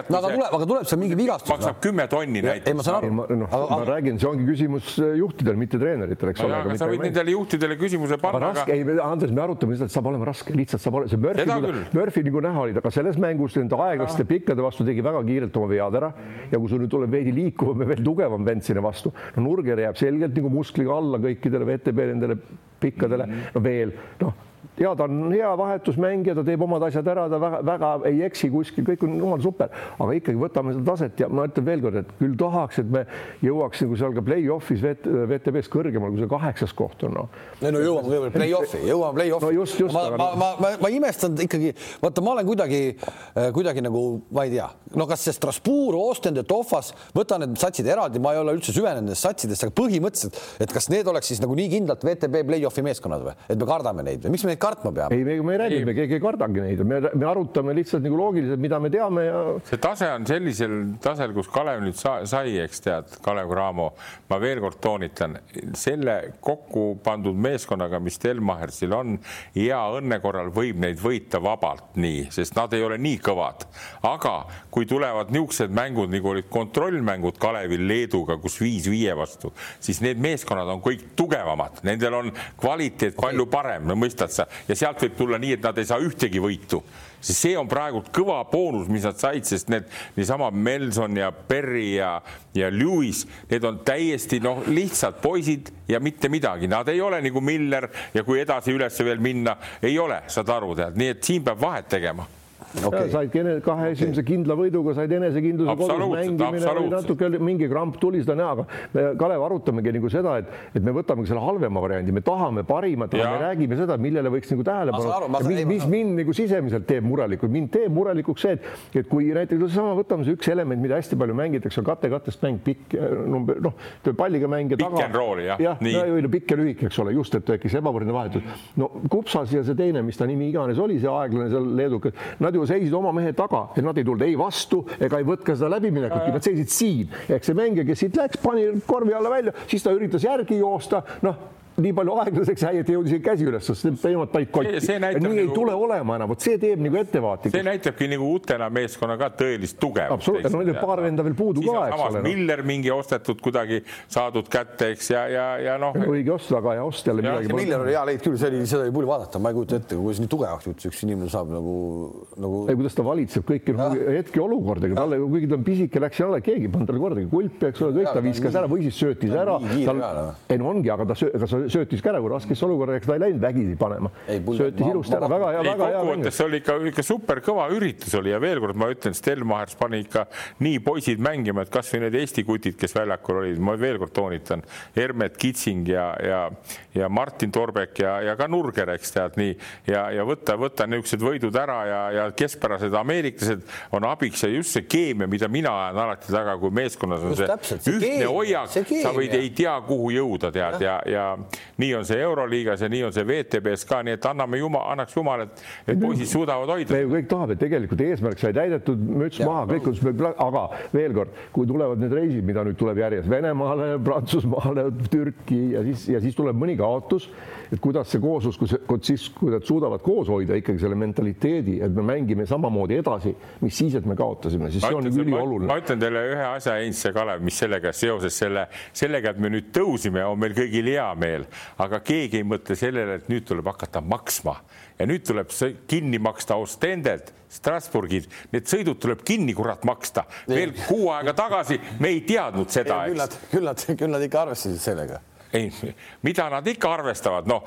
no aga tuleb, aga tuleb seal mingi vigastus. maksab kümme tonni näiteks. ei, ma saan aru. ma, no, aga, ma räägin, see ongi küsimus eh, juhtidel, mitte treeneritel, eks ole. aga sa võid nendele juhtidele küsimuse panna. raske, ei, Andres, me arutame seda, et saab olema raske, lihtsalt saab olema, see Murphy, Murphy nagu näha oli, aga selles mängus nende aeglaste pikkade vastu tegi väga kiirelt oma vead ära. Ja kui sul nüüd tuleb veidi liikuvam ja veel tugevam vend sinna vastu, no Nurger jääb selgelt nagu muskliga alla kõikidele VTB nendele pikkadele, no veel noh ja ta on hea vahetusmängija, ta teeb omad asjad ära, ta väga, väga ei eksi kuskil, kõik on jumal super, aga ikkagi võtame seda taset ja ma ütlen veelkord, et küll tahaks, et me jõuaks nagu seal ka play-off'is VTB-s kõrgemal, kui see kaheksas koht on no.. ei no jõuame kõigepealt play-off'i, jõuame play-off'i. no just, just. ma, ma, ma, ma, ma imestan ikkagi, vaata, ma olen kuidagi, äh, kuidagi nagu, ma ei tea, no kas see Strasbourg, Ostend ja Tohvas, võta need satsid eraldi, ma ei ole üldse süvenenud nendesse satsidesse, aga põhimõtteliselt, et kas need oleks siis nagu nii kindlalt VTB play-off'i meeskonnad või, et me kardame neid või miks me neid kartma peame. ei, me, me ei räägi, me keegi ei kardagi neid, me, me arutame lihtsalt nagu loogiliselt, mida me teame ja. see tase on sellisel tasel, kus Kalev nüüd sa, sai, eks tead, Kalev Cramo, ma veel kord toonitan, selle kokku pandud meeskonnaga, mis Stelmachersil on, hea õnne korral võib neid võita vabalt nii, sest nad ei ole nii kõvad. aga kui tulevad niisugused mängud, nagu olid kontrollmängud Kalevil Leeduga, kus viis viie vastu, siis need meeskonnad on kõik tugevamad, nendel on kvaliteet palju parem, no mõistad sa, ja sealt võib tulla nii, et nad ei saa ühtegi võitu, see on praegu kõva boonus, mis nad said, sest need niisama Melson ja Perry ja, ja Lewis, need on täiesti noh, lihtsalt poisid ja mitte midagi, nad ei ole nagu Miller ja kui edasi üles veel minna, ei ole, saad aru, tead, nii et siin peab vahet tegema okay.. said kahe esimese okay. kindla võiduga said enesekindluse kodus mängimine oli natuke mingi kramp tuli seda näha, aga me Kalev arutamegi nagu seda, et, et me võtamegi selle halvema variandi, me tahame parimat, aga me räägime seda, millele võiks nagu tähelepanu, mis, mis mind nagu sisemiselt teeb murelikuks, mind teeb murelikuks see, et, et kui näiteks seesama, võtame see üks element, mida hästi palju mängitakse, on kate-kattest mäng, pikk number, noh, palliga mäng ja taga. jah, jah, no, pikk ja lühike, eks ole, just, et tekkis ebavõrdne vahetus. no Kupsas ja see teine, mis ta nimi iganes oli, see aeglane seal leedukas, nad ju seisid oma mehe taga, et nad ei tulnud ei vastu ega ei võtnud ka seda läbiminekutki, nad seisid siin. ehk see mängija, kes siit läks, pani korvi alla välja, siis ta üritas järgi joosta, noh nii palju aeglaseks jäi, et jõudis käsi üles, sest nemad panid kotti. nii nagu, ei tule olema enam, vot see teeb nagu ettevaatlikuks. see näitabki nagu Utena meeskonna ka tõelist tugevust. absoluutselt, no nendel paar venda veel puudu ka, eks ole. Miller mingi ostetud kuidagi saadud kätte, eks ja, ja, ja noh. õige ost, väga hea ost jälle. Miller oli hea leid küll, see oli, seda oli pull vaadata, ma ei kujuta ette, kuidas nii tugevaks üldse üks inimene saab nagu, nagu. ei, kuidas ta valitseb kõiki noh, hetkeolukordadega, talle, kuigi ta on pisike, läks alla, keegi ei pannud talle kordagi kulpi, eks ole, kõik ta viskas ära või siis söötis ära. ei no ongi, aga ta, aga sa söötis ka ära, kui raskesse olukorda, eks ta ei läinud vägisi panema. söötis ilusti ära, väga hea, väga hea. kokkuvõttes see oli ikka, ikka super kõva üritus oli ja veel kord ma ütlen, Stelmachers pani ikka nii poisid mängima, et kasvõi need Eesti kutid, kes väljakul olid, ma veel kord toonitan, Hermet Kitsing ja, ja, ja Martin Torbek ja, ja ka Nurger, eks tead nii ja, ja võtta, võtta niisugused võidud ära ja, ja keskpärased ameeriklased on abiks ja just see keemia, mida mina ajan alati taga, kui meeskonnas on just see ühtne hoiak, sa võid ei tea, kuhu jõuda, tead ja, ja, ja nii on see Euroliigas ja nii on see WTB-s ka, nii et anname jumal, annaks jumal, et, et poisid suudavad hoida. me ju kõik tahame, et tegelikult eesmärk sai täidetud, müts maha, kõik on, aga veel kord, kui tulevad need reisid, mida nüüd tuleb järjest Venemaale, Prantsusmaale, Türki ja siis, ja siis tuleb mõni kaotus et kuidas see kooslus, kui siis, kui nad suudavad koos hoida ikkagi selle mentaliteedi, et me mängime samamoodi edasi, mis siis, et me kaotasime, siis ma see on ülioluline. ma ütlen teile ühe asja, Heinz ja Kalev, mis sellega seoses selle, sellega, et me nüüd tõusime, on meil kõigil hea meel, aga keegi ei mõtle sellele, et nüüd tuleb hakata maksma ja nüüd tuleb kinni maksta Ostendelt Strasbourgid, need sõidud tuleb kinni, kurat, maksta. veel kuu aega tagasi me ei teadnud seda. küll nad, küll nad, küll nad ikka arvestasid sellega ei, mida nad ikka arvestavad, noh,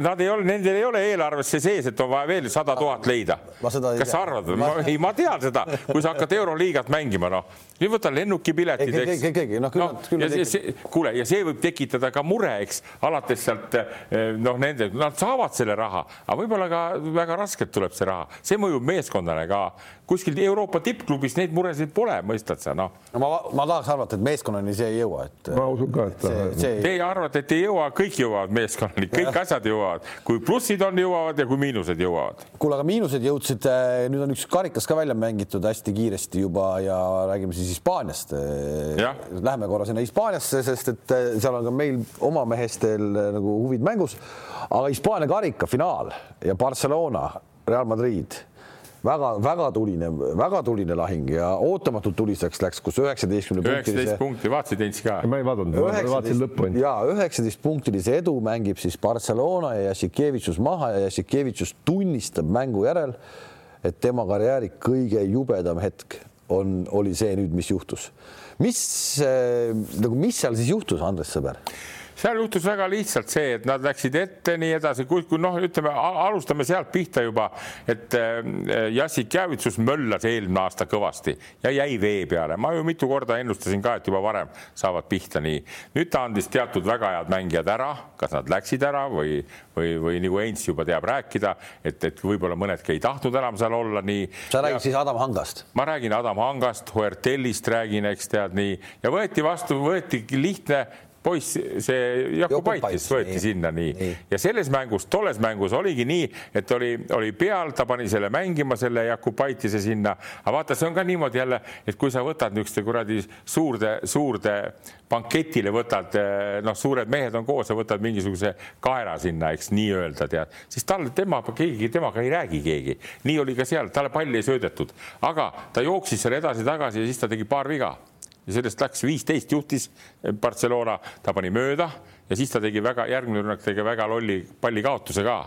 nad ei ole, nendel ei ole eelarvesse sees, et on vaja veel sada tuhat leida. kas sa arvad ma...? ei, ma tean seda, kui sa hakkad Euroliigat mängima, noh, nüüd võta lennukipiletid, eks. noh, küll nad, küll nad. kuule, ja see võib tekitada ka mure, eks, alates sealt eh, noh, nende, nad saavad selle raha, aga võib-olla ka väga raskelt tuleb see raha, see mõjub meeskondale ka kuskil Euroopa tippklubis neid muresid pole, mõistad sa, noh. no ma, ma tahaks arvata, et meeskonnani see ei jõua, et. ma usun ka, et. Teie arvate, et ei jõua, kõik jõuavad meeskonnani, kõik asjad jõuavad, kui plussid on, jõuavad ja kui miinused jõuavad. kuule, aga miinused jõudsid, eh, nüüd on üks karikas ka välja mängitud hästi kiiresti juba ja räägime siis Hispaaniast. Läheme korra sinna Hispaaniasse, sest et eh, seal on ka meil oma mehestel eh, nagu huvid mängus, aga Hispaania karika finaal ja Barcelona, Real Madrid väga-väga tuline, väga tuline lahing ja ootamatult tuliseks läks, kus üheksateistkümne üheksateist punkti, vaatasid Heinz ka? ma ei vaadanud, ma vaatasin lõppu ainult. ja üheksateist punktilise edu mängib siis Barcelona ja Jassikevitšus maha ja Jassikevitšus tunnistab mängu järel, et tema karjääri kõige jubedam hetk on, oli see nüüd, mis juhtus. mis äh, nagu, mis seal siis juhtus, Andres Sõber? Seal juhtus väga lihtsalt see, et nad läksid ette nii edasi, kui, kui noh, ütleme, alustame sealt pihta juba, et äh, Jassik Jäävitsus möllas eelmine aasta kõvasti ja jäi vee peale. ma ju mitu korda ennustasin ka, et juba varem saavad pihta nii. nüüd ta andis teatud väga head mängijad ära, kas nad läksid ära või, või, või nagu Heinz juba teab rääkida, et, et võib-olla mõnedki ei tahtnud enam seal olla nii. sa räägid ja, siis Adam Hangast? ma räägin Adam Hangast, Huertellist räägin, eks tead nii ja võeti vastu, võeti lihtne poiss, see Jakubaitis võeti nii. sinna nii. nii. Ja selles mängus, tolles mängus oligi nii, et oli, oli peal, ta pani selle mängima, selle Jakubaitise sinna, aga vaata, see on ka niimoodi jälle, et kui sa võtad niisuguste kuradi suurde, suurde banketile võtad, noh, suured mehed on koos ja võtad mingisuguse kaera sinna, eks nii-öelda tead, siis tal, tema, keegi temaga ei räägi keegi, nii oli ka seal, talle palli ei söödetud, aga ta jooksis seal edasi-tagasi ja siis ta tegi paar viga ja sellest läks viisteist, juhtis Barcelona, ta pani mööda ja siis ta tegi väga, järgmine rünnak tegi väga lolli pallikaotuse ka.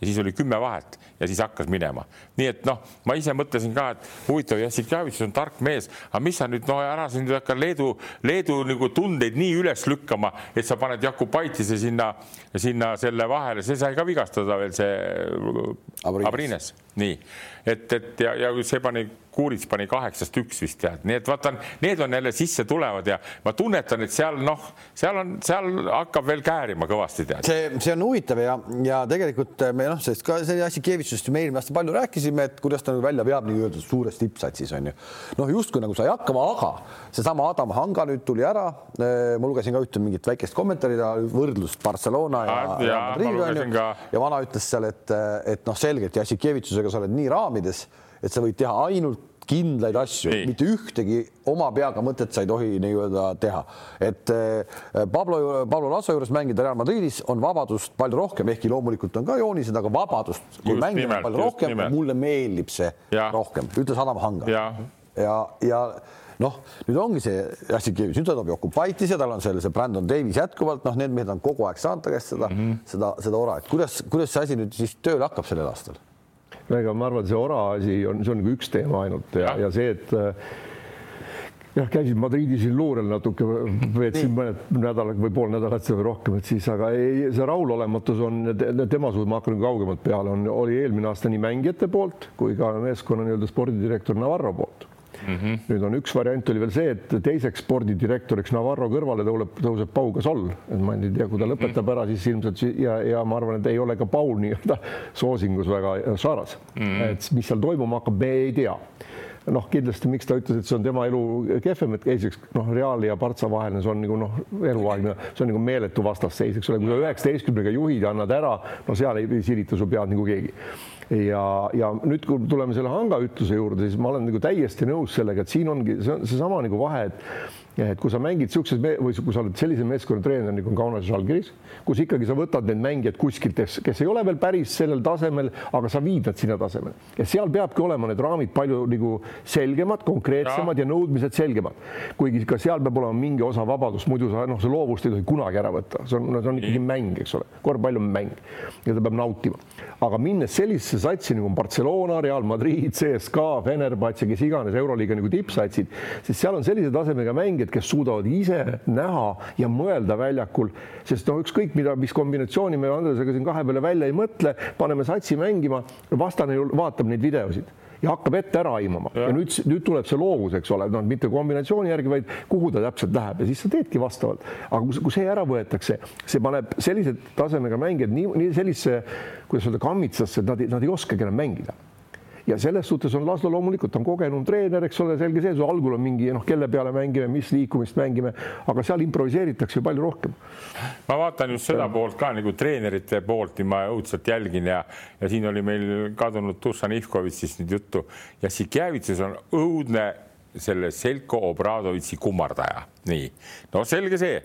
Ja siis oli kümme vahet ja siis hakkas minema. nii et noh, ma ise mõtlesin ka, et huvitav, Jassikjavitš on tark mees, aga mis sa nüüd, no ära sa nüüd hakka Leedu, Leedu nagu tundeid nii üles lükkama, et sa paned Jakubaitise sinna, sinna selle vahele, see sai ka vigastada veel see Abrines, Abrines., nii et, et ja, ja see pani Kuurits pani kaheksast üks vist jah, nii et vaatan, need on jälle sisse tulevad ja ma tunnetan, et seal noh, seal on, seal hakkab veel käärima kõvasti tead. see, see on huvitav ja, ja tegelikult me noh, sest ka see asi Kevitsust me eelmine aasta palju rääkisime, et kuidas ta nagu välja veab nii-öelda suures tippsatsis on ju. noh, justkui nagu sai hakkama, aga seesama Adam Hanga nüüd tuli ära. ma lugesin ka ühte mingit väikest kommentaari, võrdlust Barcelona ja, ja, ja Madridiga on ju. ja vana ütles seal, et, et noh, selgelt Jassikevitsusega sa oled nii raamides et sa võid teha ainult kindlaid asju, mitte ühtegi oma peaga mõtet sa ei tohi nii-öelda teha. et eh, Pablo, Pablo Lasso juures mängida Real Madridis on vabadust palju rohkem, ehkki loomulikult on ka joonised, aga vabadust, kui mängida nimelt, palju rohkem, mulle meeldib see ja. rohkem, ütles Adam Hanga. ja, ja, ja noh, nüüd ongi see Jassikevitš, nüüd ta toob Jokubaitise, tal on seal see Brandon Davis jätkuvalt, noh, need mehed on kogu aeg saanud ta käest seda mm, -hmm. seda, seda ora, et kuidas, kuidas see asi nüüd siis tööle hakkab sellel aastal ega ma arvan, see ora asi on, see on nagu üks teema ainult ja, ja, ja see, et jah, käisin Madridis luurel natuke, veetsin mõned nädalad või pool nädalat või rohkem, et siis, aga ei, see rahulolematus on tema suhtes, ma hakkan kaugemalt peale, on, oli eelmine aasta nii mängijate poolt kui ka meeskonna nii-öelda spordidirektor Navarro poolt mm. -hmm. nüüd on üks variant oli veel see, et teiseks spordidirektoriks Navarro kõrvale tõuleb, tõuseb Pau Gasol, et ma ei tea, kui ta lõpetab ära, siis ilmselt ja, ja ma arvan, et ei ole ka Paul nii-öelda soosingus väga saaras mm. -hmm. et mis seal toimuma hakkab, me ei tea noh, kindlasti, miks ta ütles, et see on tema elu kehvem, et esiteks noh, Reali ja Partsa vaheline, see on nagu noh, eluaegne, see on nagu meeletu vastasseis, eks ole, kui sa üheksateistkümnega juhid ja annad ära, no seal ei, ei sirita su pead nagu keegi ja, ja nüüd, kui tuleme selle Hanga ütluse juurde, siis ma olen nagu täiesti nõus sellega, et siin ongi see on seesama nagu vahe, et et kui sa mängid siukses või kui sa oled sellise meeskonna treener nagu Kaunas ja Žalgiris, kus ikkagi sa võtad need mängijad kuskilt, kes ei ole veel päris sellel tasemel, aga sa viid nad sinna tasemele. Ja seal peabki olema need raamid palju nagu selgemad, konkreetsemad ja, ja nõudmised selgemad. kuigi ka seal peab olema mingi osa vabadust, muidu sa noh, see loovust ei tohi kunagi ära võtta, see on, see on ikkagi mäng, eks ole, korvpall on mäng. Ja ta peab nautima. aga minnes sellisesse satsi nagu Barcelona, Real Madrid, CSKA, Fenerbahce, kes iganes Euroliiga nagu tippsatsid, siis seal on sellise tasemega mängijad, kes suudavad ise näha ja mõelda väljakul, sest noh, ükskõik mida, mis kombinatsiooni me Andresega siin kahe peale välja ei mõtle, paneme satsi mängima, vastane ju vaatab neid videosid ja hakkab ette ära aimama. Ja, ja nüüd, nüüd tuleb see loovus, eks ole, noh, mitte kombinatsiooni järgi, vaid kuhu ta täpselt läheb ja siis sa teedki vastavalt. aga kui, kui see ära võetakse, see paneb sellise tasemega mängijad nii, nii sellisesse, kuidas öelda, kammitsasse, et nad, nad ei oskagi enam mängida ja selles suhtes on Laslo loomulikult on kogenum treener, eks ole, selge see, algul on mingi noh, kelle peale mängime, mis liikumist mängime, aga seal improviseeritakse ju palju rohkem. ma vaatan just seda poolt ka nagu treenerite poolt, ma õudselt jälgin ja, ja siin oli meil kadunud Dušan Ivkovitšist nüüd juttu ja Sikjevitsis on õudne selle Selko Obradovitši kummardaja, nii. no selge see,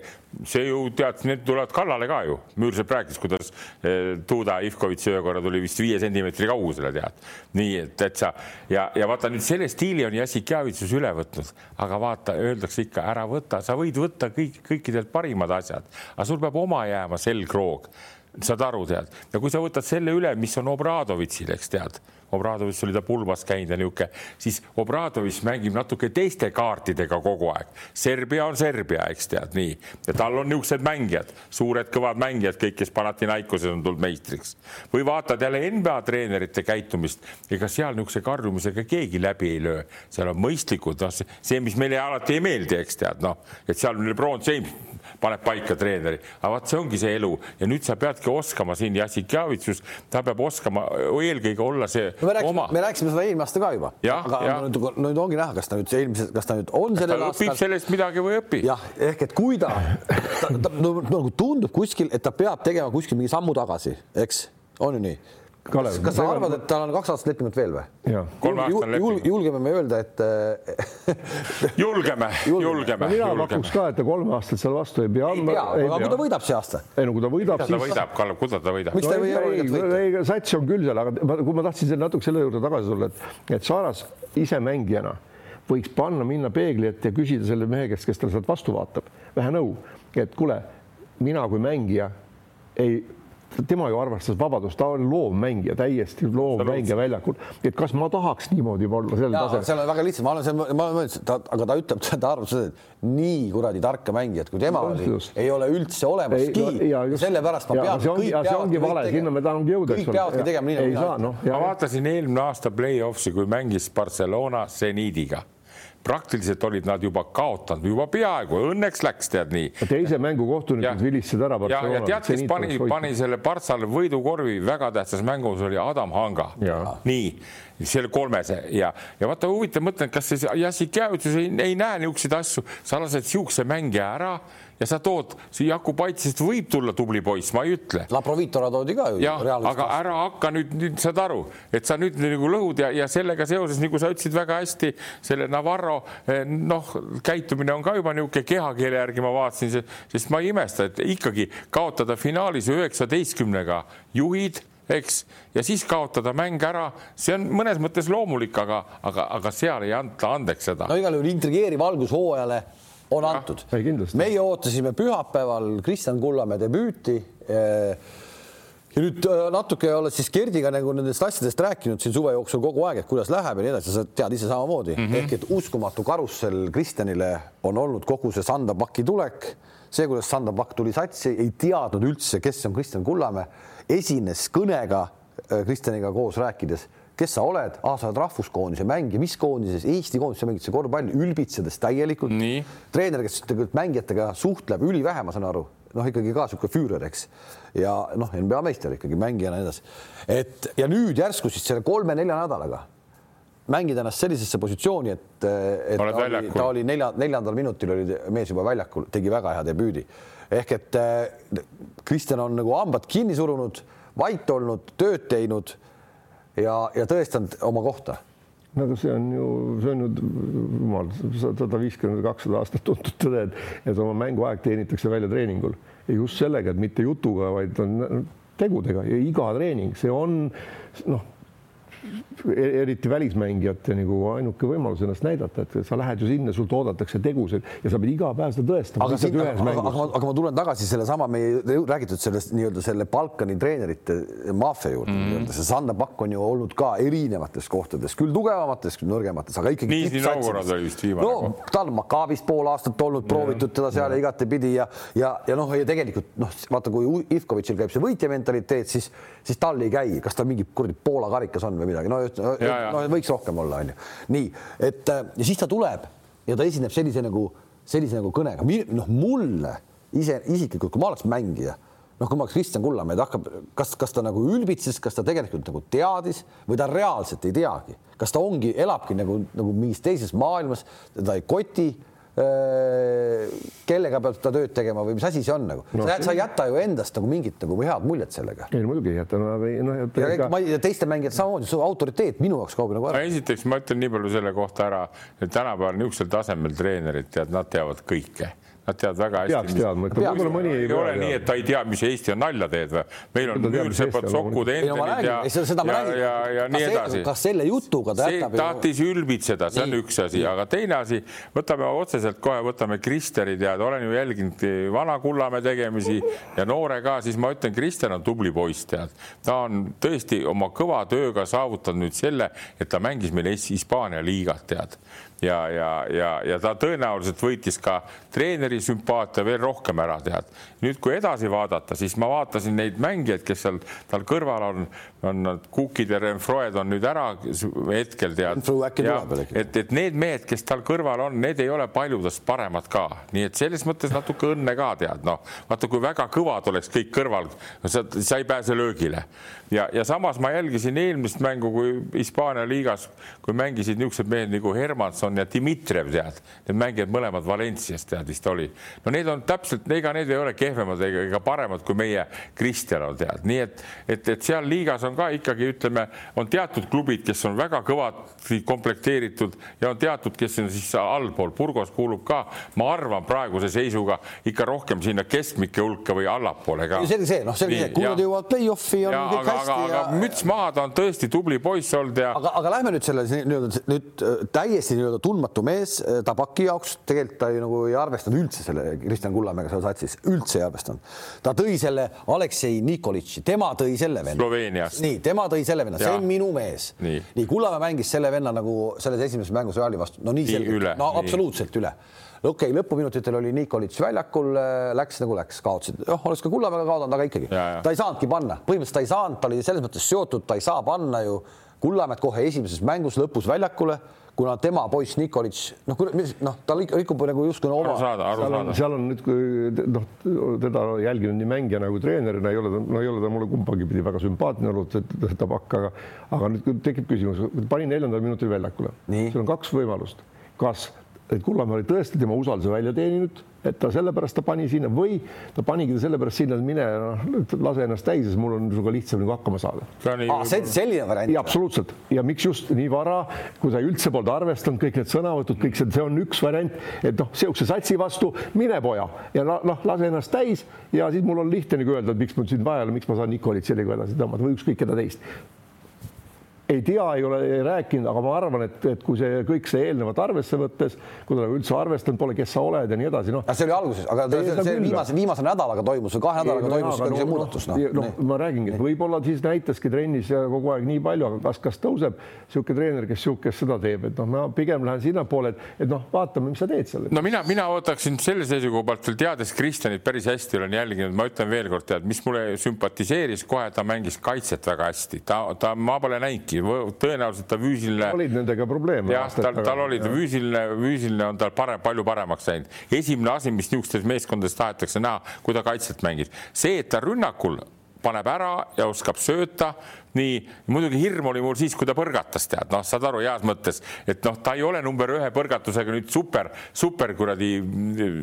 see ju tead, need tulevad kallale ka ju. Müürsepp rääkis, kuidas eh, Tuuda Ivkovitš ühe korra tuli vist viie sentimeetri kaugusele tead. nii et täitsa ja, ja vaata nüüd selle stiili on Jassikjavitsus üle võtnud, aga vaata, öeldakse ikka ära võta, sa võid võtta kõik, kõikidelt parimad asjad, aga sul peab oma jääma selgroog saad aru, tead, ja kui sa võtad selle üle, mis on Obradovitšil, eks tead Obradovitš oli ta pulmas käinud ja niisugune, siis Obradovitš mängib natuke teiste kaartidega kogu aeg. Serbia on Serbia, eks tead nii, ja tal on niisugused mängijad, suured kõvad mängijad, kõik, kes Panathinaikoses on tulnud meistriks. või vaatad jälle NBA treenerite käitumist, ega seal niisuguse karjumisega keegi läbi ei löö, seal on mõistlikud, noh, see, mis meile alati ei meeldi, eks tead, noh, et seal LeBron James paneb paika treeneri, aga vaat see ongi see elu. Ja nüüd sa peadki oskama siin Jassikjavitsus, ta peab oskama eelkõige olla see no me rääkisime, me rääkisime seda eelmine aasta ka juba, aga ja. Nüüd, nüüd ongi näha, kas ta nüüd eelmises, kas ta nüüd on sellel aastal. õpib sellest midagi või ei õpi. jah, ehk et kui ta, ta, ta, nagu tundub kuskil, et ta peab tegema kuskil mingi sammu tagasi, eks, on ju nii Kalev, kas sa arvad, et tal on kaks aastat lepingut veel või? Jul, julgeme me öelda, et julgeme, julgeme. mina pakuks ka, et ta kolme aastat seal vastu ei pea. ei pea, aga kui ta võidab see aasta? ei no kui ta võidab, siis. ta võidab, Kalev, kuidas ta võidab? miks ta ei või võita? ei, sats on küll seal, aga kui ma tahtsin natuke selle juurde tagasi tulla, et, et Saaras ise mängijana võiks panna, minna peegli ette ja küsida selle mehe käest, kes tal sealt vastu vaatab, vähe nõu, et kuule, mina kui mängija ei tema ju arvestas vabadust, ta on loovmängija, täiesti loovmängija väljakul, et kas ma tahaks niimoodi olla sellel tasemel. seal on väga lihtsalt, ma olen, ma olen mõelnud, ta, aga ta ütleb, ta arvab seda, et nii kuradi tarka mängijat, kui tema oli, ei ole üldse olemaski. sellepärast ma pean. see ongi, see ongi vale, sinna me tahamegi jõuda. kõik peavadki tegema nii nagu mina. No, ma vaatasin eelmine aasta play-off'i, kui mängis Barcelona Zenidiga praktiliselt olid nad juba kaotanud, juba peaaegu, õnneks läks, tead nii. teise mängu kohtunikud vilistasid ära. ja, ja tead, kes pani, pani selle Partsale võidukorvi väga tähtsas mängus oli Adam Hanga. nii, selle kolmese ja, ja vaata huvitav, mõtlen, kas see Jassik Jäävitsus ei, ei näe niisuguseid asju, sa lased siukse mängija ära ja sa tood, see Jakub Aitsist võib tulla tubli poiss, ma ei ütle. Laprovitora toodi ka ju. jah, aga ära hakka nüüd, nüüd saad aru, et sa nüüd nagu lõhud ja, ja sellega seoses, nagu sa ütlesid väga hästi, selle Navarro eh, noh, käitumine on ka juba niisugune kehakeele järgi ma vaatasin, sest ma ei imesta, et ikkagi kaotada finaalis üheksateistkümnega juhid eks, ja siis kaotada mäng ära, see on mõnes mõttes loomulik, aga, aga, aga seal ei anta andeks seda. no igal juhul intrigeeriv algus hooajale on antud. meie ootasime pühapäeval Kristjan Kullamäe debüüti. Eh, ja nüüd äh, natuke oled siis Gerdiga nagu nendest asjadest rääkinud siin suve jooksul kogu aeg, et kuidas läheb ja nii edasi, sa tead ise samamoodi mm -hmm. ehk et uskumatu karussell Kristjanile on olnud kogu see Sandapaki tulek, see, kuidas Sandapakk tuli satsi, ei teadnud üldse, kes on Kristjan Kullamäe, esines kõnega äh, Kristjaniga koos rääkides kes sa oled, sa oled rahvuskoondise mängija, mis koondises, Eesti koondises mängid sa korvpalli, ülbitsedes täielikult. treener, kes tegelikult mängijatega suhtleb ülivähe, ma saan aru, noh, ikkagi ka niisugune füürer, eks. ja noh, NBA meister ikkagi mängijana ja nii edasi. et ja nüüd järsku siis selle kolme-nelja nädalaga mängida ennast sellisesse positsiooni, et, et ta oli, ta oli nelja, neljandal minutil oli mees juba väljakul, tegi väga hea debüüdi. ehk et Kristjan on nagu hambad kinni surunud, vait olnud, tööd teinud ja, ja tõestanud oma kohta. No aga see on ju, see on ju jumal, sada viiskümmend, kakssada aastat tuntud tõde, et, et oma mänguaeg teenitakse välja treeningul. Ja just sellega, et mitte jutuga, vaid on tegudega. Ja iga treening, see on noh eriti välismängijate nagu ainuke võimalus ennast näidata, et sa lähed ju sinna, sult oodatakse tegusid ja sa pead iga päev seda tõestama. aga, aga, aga, aga, aga ma tulen tagasi sellesama meie räägitud sellest nii-öelda selle Balkani treenerite maffia juurde mm. -hmm. see Sander Pakk on ju olnud ka erinevates kohtades, küll tugevamates, küll nõrgemates, aga ikkagi. Niisni Novgorod oli vist viimane no,. ta on Makaabis pool aastat olnud, proovitud teda seal ja igatepidi ja, ja, ja noh, ja tegelikult noh, vaata, kui Ivkovitšil käib see võitja mentaliteet, siis, siis tal ei käi, kas ta mingi kuradi Poola karikas on või midagi, no no võiks rohkem olla, onju. nii, et äh, ja siis ta tuleb ja ta esineb sellise nagu, sellise nagu kõnega, noh, mulle ise isiklikult, kui ma oleks mängija, noh, kui ma oleks Kristjan Kullamäe, ta hakkab, kas, kas ta nagu ülbitses, kas ta tegelikult nagu teadis või ta reaalselt ei teagi, kas ta ongi, elabki nagu, nagu mingis teises maailmas, teda ei koti kellega peab ta tööd tegema või mis asi see on nagu no,? sa, sa ei jäta ju endast nagu mingit nagu head muljet sellega. ei muidugi ei jäta, no, no ja, ega... ma, teiste mängijate samamoodi, su autoriteet minu jaoks kaob nagu ära. esiteks ma ütlen nii palju selle kohta ära, et tänapäeval niisugusel tasemel treenerid tead, nad teavad kõike Nad teavad väga hästi. peaks teadma, et võib-olla mõni ei, ei ole nii, et ta ei tea, mis Eesti on nalja teed või. meil on Müürseppad, Sokud, Entenid ja, ja, ja, ja nii edasi. kas selle jutuga ta jätab? tahtis ülbitseda, see on üks asi, aga teine asi, võtame otseselt kohe, võtame Kristeri tead, olen ju jälginud vana Kullamäe tegemisi ja noore ka, siis ma ütlen, Kristjan on tubli poiss, tead. ta on tõesti oma kõva tööga saavutanud nüüd selle, et ta mängis meil Hispaania liigat, tead ja, ja, ja, ja ta tõenäoliselt võitis ka treeneri sümpaatia veel rohkem ära tead. nüüd, kui edasi vaadata, siis ma vaatasin neid mängijaid, kes seal tal kõrval on, on nad Cookid ja Renfroed on nüüd ära hetkel tead. et, et need mehed, kes tal kõrval on, need ei ole paljudest paremad ka, nii et selles mõttes natuke õnne ka tead, noh, vaata, kui väga kõvad oleks kõik kõrval, sa, sa ei pääse löögile. Ja, ja samas ma jälgisin eelmist mängu, kui Hispaania liigas, kui mängisid niisugused mehed nagu Hermanson ja Dmitrijev, tead, need mängijad mõlemad Valencias tead vist oli. no need on täpselt, ega need ei ole kehvemad ega, ega paremad kui meie Kristjan on tead, nii et, et, et seal liigas on ka ikkagi ütleme, on teatud klubid, kes on väga kõvasti komplekteeritud ja on teatud, kes on siis allpool, Burgos kuulub ka, ma arvan, praeguse seisuga ikka rohkem sinna keskmike hulka või allapoole ka. selge see, noh, see, kui nad jõuavad play-off'i on ja, kõik aga, aga ja... müts maha, ta on tõesti tubli poiss olnud ja. aga, aga lähme nüüd selle nii-öelda nüüd äh, täiesti nii-öelda tundmatu mees äh, Tabaki jaoks tegelikult ta ju nagu ei arvestanud üldse selle Kristjan Kullamäega seal satsis, üldse ei arvestanud. ta tõi selle Aleksei Nikolitši, tema tõi selle venna. Sloveeniast. Nii, tema tõi selle venna, see on minu mees. nii, nii, Kullamäe mängis selle venna nagu selles esimeses mängus Reali vastu, no nii selgelt, no nii. absoluutselt üle. Okei okay,, lõpuminutitel oli Nikolits väljakul, äh, läks nagu läks, kaotasid, noh, oleks ka Kullamäega kaotanud, aga ikkagi. Ja, ja. ta ei saanudki panna, põhimõtteliselt ta ei saanud, ta oli selles mõttes seotud, ta ei saa panna ju Kullamäed kohe esimeses mängus lõpus väljakule kuna tema poiss Nikolitš, noh, noh, ta rikub nagu justkui oma. seal on, seal on nüüd, kui noh, teda jälginud nii mängija nagu treenerina ei ole ta, no ei ole ta mulle kumbagi pidi väga sümpaatne olnud, see tabak, aga, aga nüüd tekib küsimus, pani neljandal minutil väljakule. seal on kaks võimalust, kas et Kullamäe oli tõesti tema usalduse välja teeninud, et ta sellepärast ta pani sinna või ta panigi ta sellepärast sinna, et mine noh, lase ennast täis, sest mul on sinuga lihtsam nagu hakkama saada. Ah, see on selline variant. absoluutselt ja miks just nii vara, kui sa üldse polnud arvestanud kõik need sõnavõtud, kõik see, see on üks variant, et noh, sihukese satsi vastu mine poja ja noh, lase ennast täis ja siis mul on lihtne nagu öelda, et miks mul sind vaja ei ole, miks ma saan Nikolitšiga edasi tõmmata või ükskõik keda teist ei tea, ei ole ei rääkinud, aga ma arvan, et, et kui see kõik see eelnevat arvesse võttes, kui ta nagu üldse arvestanud pole, kes sa oled ja nii edasi, noh. see oli alguses, aga ei, see, see viimase, viimase nädalaga toimus või kahe nädalaga toimus ka see muudatus. noh no, no, ma räägingi, et võib-olla siis näitaski trennis kogu aeg nii palju, aga kas, kas tõuseb niisugune treener, kes niisugust seda teeb, et noh, ma pigem lähen sinnapoole, et, et noh, vaatame, mis sa teed seal. no mina, mina ootaksin selle seisukoha pealt veel teades Kristjanit päris hästi olen jälginud, ma ütlen veelkord, tead, mis mulle sümpatiseeris kohe, ta mängis kaitset väga hästi, ta, ta, ma pole näinudki, tõenäoliselt ta füüsiline. olid nendega probleeme. jah, tal, tal olid füüsiline, füüsiline on tal parem, palju paremaks läinud. esimene asi, mis niisugustes meeskondades tahetakse näha, kui ta kaitset mängib, see, et ta rünnakul paneb ära ja oskab sööta, nii muidugi hirm oli mul siis, kui ta põrgatas, tead, noh, saad aru, heas mõttes, et noh, ta ei ole number ühe põrgatusega nüüd super, super kuradi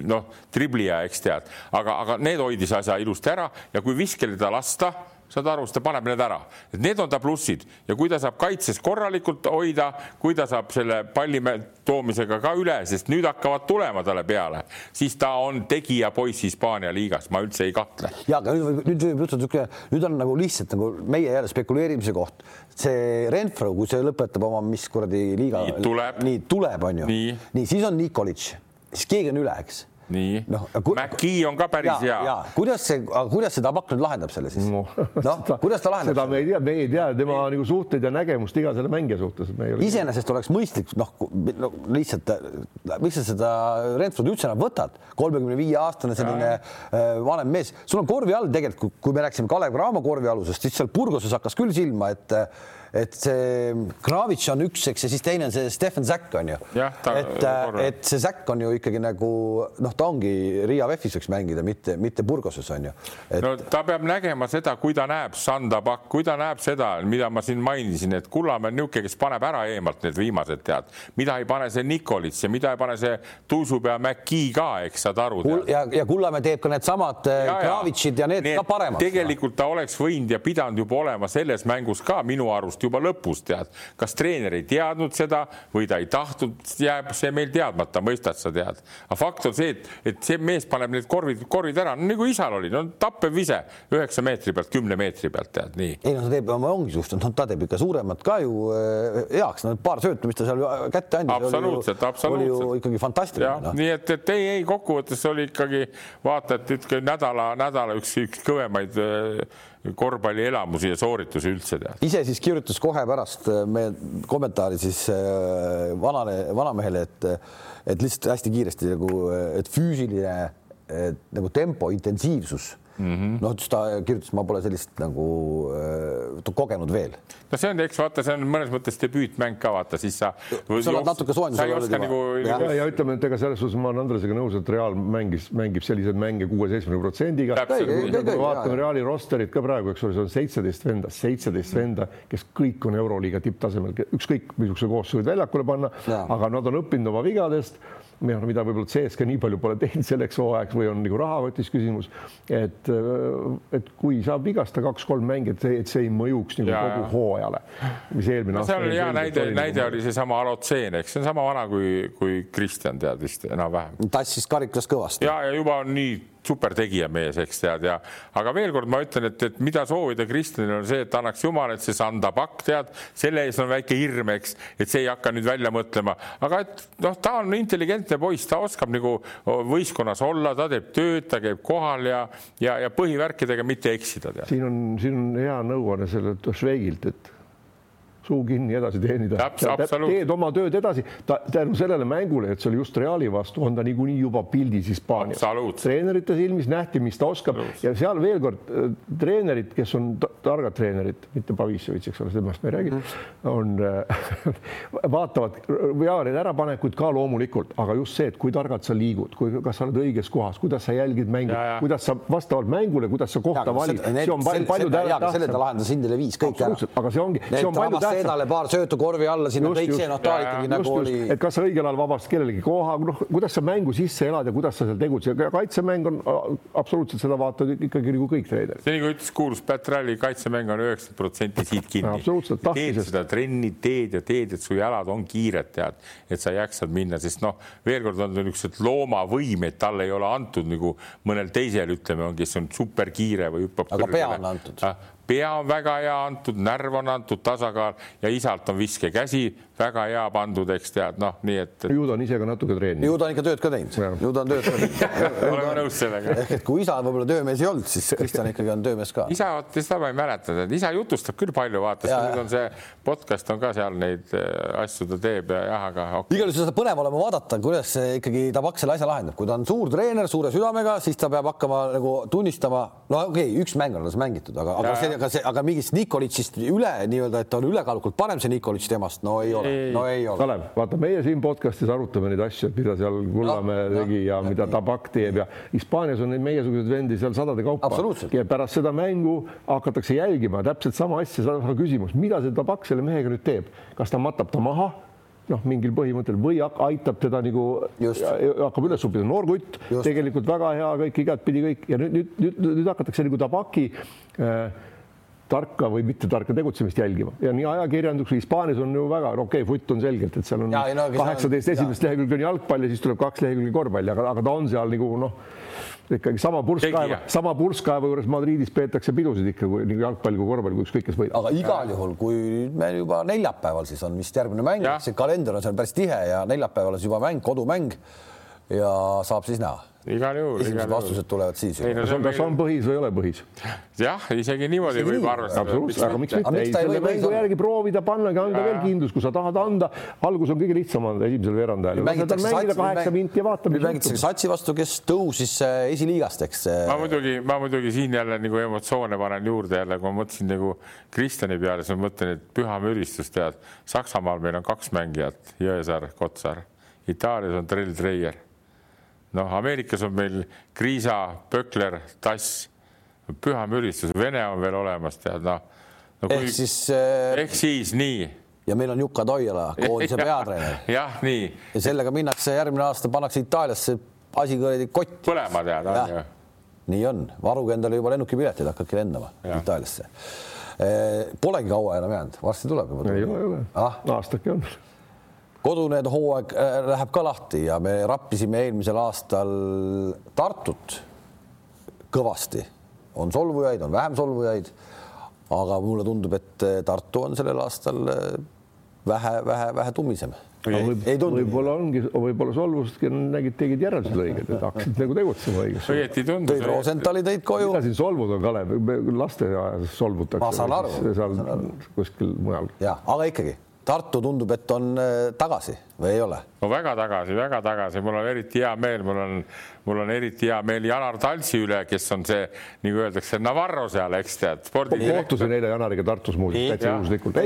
noh, triblija, eks tead, aga, aga need hoidis asja ilusti ära ja kui viskele ta lasta saad aru, siis ta paneb need ära, et need on ta plussid ja kui ta saab kaitses korralikult hoida, kui ta saab selle palli toomisega ka üle, sest nüüd hakkavad tulema talle peale, siis ta on tegija poiss Hispaania liigas, ma üldse ei kahtle. ja aga nüüd, nüüd võib juhtuda niisugune, nüüd on nagu lihtsalt nagu meie jälle spekuleerimise koht. see Renfro, kui see lõpetab oma, mis kuradi liiga. nii tuleb. nii tuleb, on ju. nii, nii, siis on Nikolic, siis keegi on üle, eks nii no,, Mäkki on ka päris ja, hea. kuidas see, kuidas see Tabak nüüd lahendab selle siis no,? noh, kuidas ta lahendab? seda me ei tea, me ei tea tema no. nagu suhteid ja nägemust iga selle mängija suhtes. iseenesest oleks mõistlik, noh no, lihtsalt, miks sa seda Renfrodi üldse enam võtad, kolmekümne viie aastane selline äh, vanem mees, sul on korvi all tegelikult, kui me rääkisime Kalev Cramo korvialusest, siis seal Burgoses hakkas küll silma, et et see Kravitš on üks, eks, ja siis teine on see Stefan Säkk on ju. et, et see Säkk on ju ikkagi nagu noh, ta ongi Riia VEF-is võiks mängida, mitte, mitte Burgoses on ju et.... no ta peab nägema seda, kui ta näeb Sanda Pakk, kui ta näeb seda, mida ma siin mainisin, et Kullamäe on niisugune, kes paneb ära eemalt need viimased tead, mida ei pane see Nikolits ja mida ei pane see tuusupea Mäkki ka, eks saad aru. ja, ja Kullamäe teeb ka needsamad Kravitšid ja need, need ka paremaks. tegelikult ta oleks võinud ja pidanud juba olema selles mängus ka minu arust juba lõpus, tead. kas treener ei teadnud seda või ta ei tahtnud, jääb see meil teadmata, mõistad sa tead. aga fakt on see, et, et see mees paneb need korvid, korvid ära, nagu isal oli, no tappev vise üheksa meetri pealt, kümne meetri pealt, tead nii. ei no ta teeb, ongi just, noh, ta teeb ikka suuremat ka ju eh, heaks, no paar söötu, mis ta seal kätte andis. absoluutselt, absoluutselt. oli ju ikkagi fantastiline. No. nii et, et ei, ei kokkuvõttes oli ikkagi vaata, et ütleme nädala, nädala üks, üks kõvemaid äh, korvpallielamusi ja sooritusi üldse tead. ise siis kirjutas kohe pärast äh, meie kommentaari siis äh, vanale, vanamehele, et, et lihtsalt hästi kiiresti nagu, et füüsiline et, nagu tempo, intensiivsus mm -hmm. noh, ta kirjutas, ma pole sellist nagu äh, kogenud veel. no see on, eks vaata, see on mõnes mõttes debüütmäng ka vaata, siis sa. sa oled natuke soojendusel. Nagu, ja, ja, ja ütleme, et ega selles suhtes ma olen Andresega nõus, et Real mängis, mängib selliseid mänge kuue-seitsmekümne protsendiga. vaatame Reali rosterit ka praegu, eks ole, see on seitseteist venda, seitseteist venda, kes kõik on Euroliiga tipptasemel, ükskõik missuguse koosseisu võid väljakule panna, aga nad on õppinud oma vigadest noh, mida võib-olla CSKA nii palju pole teinud selleks hooajaks või on nagu rahakotis küsimus, et, et kui saab vigastada kaks-kolm mängijat, et see ei mõjuks nagu ja, kogu hooajale, mis eelmine aasta. seal oli hea näide, näide oli seesama Alotseen, eks see on sama vana kui, kui Kristjan tead vist enam-vähem. tassis karikas kõvasti. ja, ja juba on nii supertegija mees, eks tead ja, aga veel kord ma ütlen, et, et mida soovida Kristjanile on see, et annaks jumal, et see Sanda pakk tead, selle ees on väike hirm, eks, et see ei hakka nüüd välja mõtlema, aga et noh, ta on intelligentne poiss, ta oskab nagu võistkonnas olla, ta teeb tööd, ta käib kohal ja, ja, ja põhivärkidega mitte eksida. siin on, siin on hea nõuanne sellelt Šveigilt, et suu kinni edasi teenida. teed oma tööd edasi, ta tänu sellele mängule, et see oli just Reali vastu, on ta niikuinii juba pildis Hispaanias. treenerite silmis nähti, mis ta oskab ja seal veel kord äh, treenerid, kes on targad treenerid, mitte Pavissevitš, eks ole, temast me ei räägi mm., on äh, vaatavad ja neid ärapanekuid ka loomulikult, aga just see, et kui targalt sa liigud, kui, kas sa oled õiges kohas, kuidas sa jälgid mängu, kuidas sa vastavalt mängule, kuidas sa kohta valid, see on palju, palju tähtsam. selle ta lahendas Indile viis kõik ära. aga see ongi, see on palju tähtsam Seedale paar söötu korvi alla, sinna kõik see, noh, ta ikkagi nagu just, oli. et kas sa õigel ajal vabastad kellelegi koha, noh, kuidas sa mängu sisse elad ja kuidas sa seal tegutsed, kaitsemäng on absoluutselt seda vaatavad ikkagi nagu kõik treenerid. see nagu ütles kuulus Pat Ralli, kaitsemäng on üheksakümmend protsenti siit kinni. teed seda trenni, teed ja teed, et su jalad on kiired, tead, et sa jaksad minna, sest noh, veel kord on niisugused loomavõimed, talle ei ole antud nagu mõnel teisel, ütleme, on, kes on superkiire või hüppab. aga pea on antud. Ah, pea on väga hea antud, närv on antud, tasakaal. Ja isalt on viskekäsi väga hea pandud, eks tead, noh, nii et, et.... ju ta on ise ka natuke treeninud. ju ta on ikka tööd ka teinud, ju ta on tööd ka teinud. Oleme nõus sellega. ehk et kui isa võib-olla töömees ei olnud, siis Kristjan ikkagi on töömees ka. isa, vot seda ma ei mäleta, isa jutustab küll palju, vaata, nüüd on see podcast on ka seal neid äh, asju ta teeb ja jah, aga okay.. igal juhul seda põnev olema vaadata, kuidas ikkagi Tabak selle asja lahendab, kui ta on suur treener suure südamega, siis ta peab hakkama nagu tunnistama, no okei okay,, üks mäng on alles mängitud, aga, aga see, aga see, aga mingist Nikolitšist üle nii-öelda, et ta on ülekaalukalt parem see Nikolitš temast, no ei ole, no ei ole. Kalev, vaata, meie siin podcast'is arutame neid asju, et mida seal Kullamäe no, tegi ja, ja mida Tabak teeb ja Hispaanias on neid meiesuguseid vendi seal sadade kaupa. ja pärast seda mängu hakatakse jälgima täpselt sama asja, sama küsimus, mida see Tabak selle mehega nüüd teeb, kas ta matab ta maha? Noh, mingil põhimõttel või aitab teda nagu, hakkab üles õppida, noor kutt, tegelikult väga hea kõik igatpidi kõik. Ja nüüd, nüüd, nüüd, nüüd hakatakse nagu Tabaki äh, tarka või mitte tarka tegutsemist jälgima. Ja nii ajakirjandus, Hispaanias on ju väga okei okay,, futt on selgelt, et seal on kaheksateist no, esimest lehekülge on jalgpall ja siis tuleb kaks lehekülge korvpalli, aga, aga ta on seal nagu noh, ikkagi sama purskkaeva, sama purskkaeva juures Madridis peetakse pidusid ikka kui nii jalgpall kui korvpall, kui ükskõik kes võidab. aga igal juhul, kui meil juba neljapäeval siis on vist järgmine mäng, see kalender on seal päris tihe ja neljapäeval on siis juba mäng, kodumäng ja saab siis näha igal juhul. esimesed vastused tulevad siis. ei no see on, kas on põhis või ei ole põhis? jah, isegi niimoodi isegi võib nii. arvestada. absoluutselt, aga miks mitte, ei selle mängu järgi proovida pannagi, anda veel kindlus, kui sa tahad anda, algus on kõige lihtsam anda esimesel veerandajal. kaheksa minti ja vaata. nüüd mängitakse Satsi vastu, kes tõusis äh, esiliigast, eks. Äh, ma muidugi, ma muidugi siin jälle nagu emotsioone panen juurde jälle, kui ma mõtlesin nagu Kristjani peale, siis ma mõtlen, et püha müristus, tead, Saksamaal meil on kaks mängijat, Jõesaar, Kotsar, Itaalias on Trell Treier noh, Ameerikas on meil Kriisa, Pökler, Tass, püha müristus, Vene on veel olemas, tead noh no,. ehk kui... siis äh.... ehk siis nii. ja meil on Jukka Toiala, koondise peatreener. jah, nii. ja sellega minnakse järgmine aasta, pannakse Itaaliasse asi kuradi kott. põlema tead, on ju. nii on, varuge endale juba lennukipiletid, hakake lendama ja. Itaaliasse. Äh, polegi kaua enam jäänud, varsti tuleb juba. ei ole, ei ole ah?, aastake on kodune hooaeg äh, läheb ka lahti ja me rappisime eelmisel aastal Tartut kõvasti. on solvujaid, on vähem solvujaid. aga mulle tundub, et äh, Tartu on sellel aastal äh, vähe, vähe, vähe tummisem. võib-olla võib ongi, võib-olla solvusidki nägid, tegid järeldused õiged, et hakkasid nagu tegutsema õigesti. õieti tundus. tõid Rosenthali tõid koju. mida siin solvuda, Kalev, lasteaias solvutakse. ma saan aru. seal kuskil mujal. ja, aga ikkagi Tartu tundub, et on äh, tagasi või ei ole? no väga tagasi, väga tagasi, mul on eriti hea meel, mul on, mul on eriti hea meel Janar Talsi üle, kes on see, nagu öeldakse, Navarro seal, eks tead. kohtusin eile Janariga Tartus muuseas täitsa juhuslikult,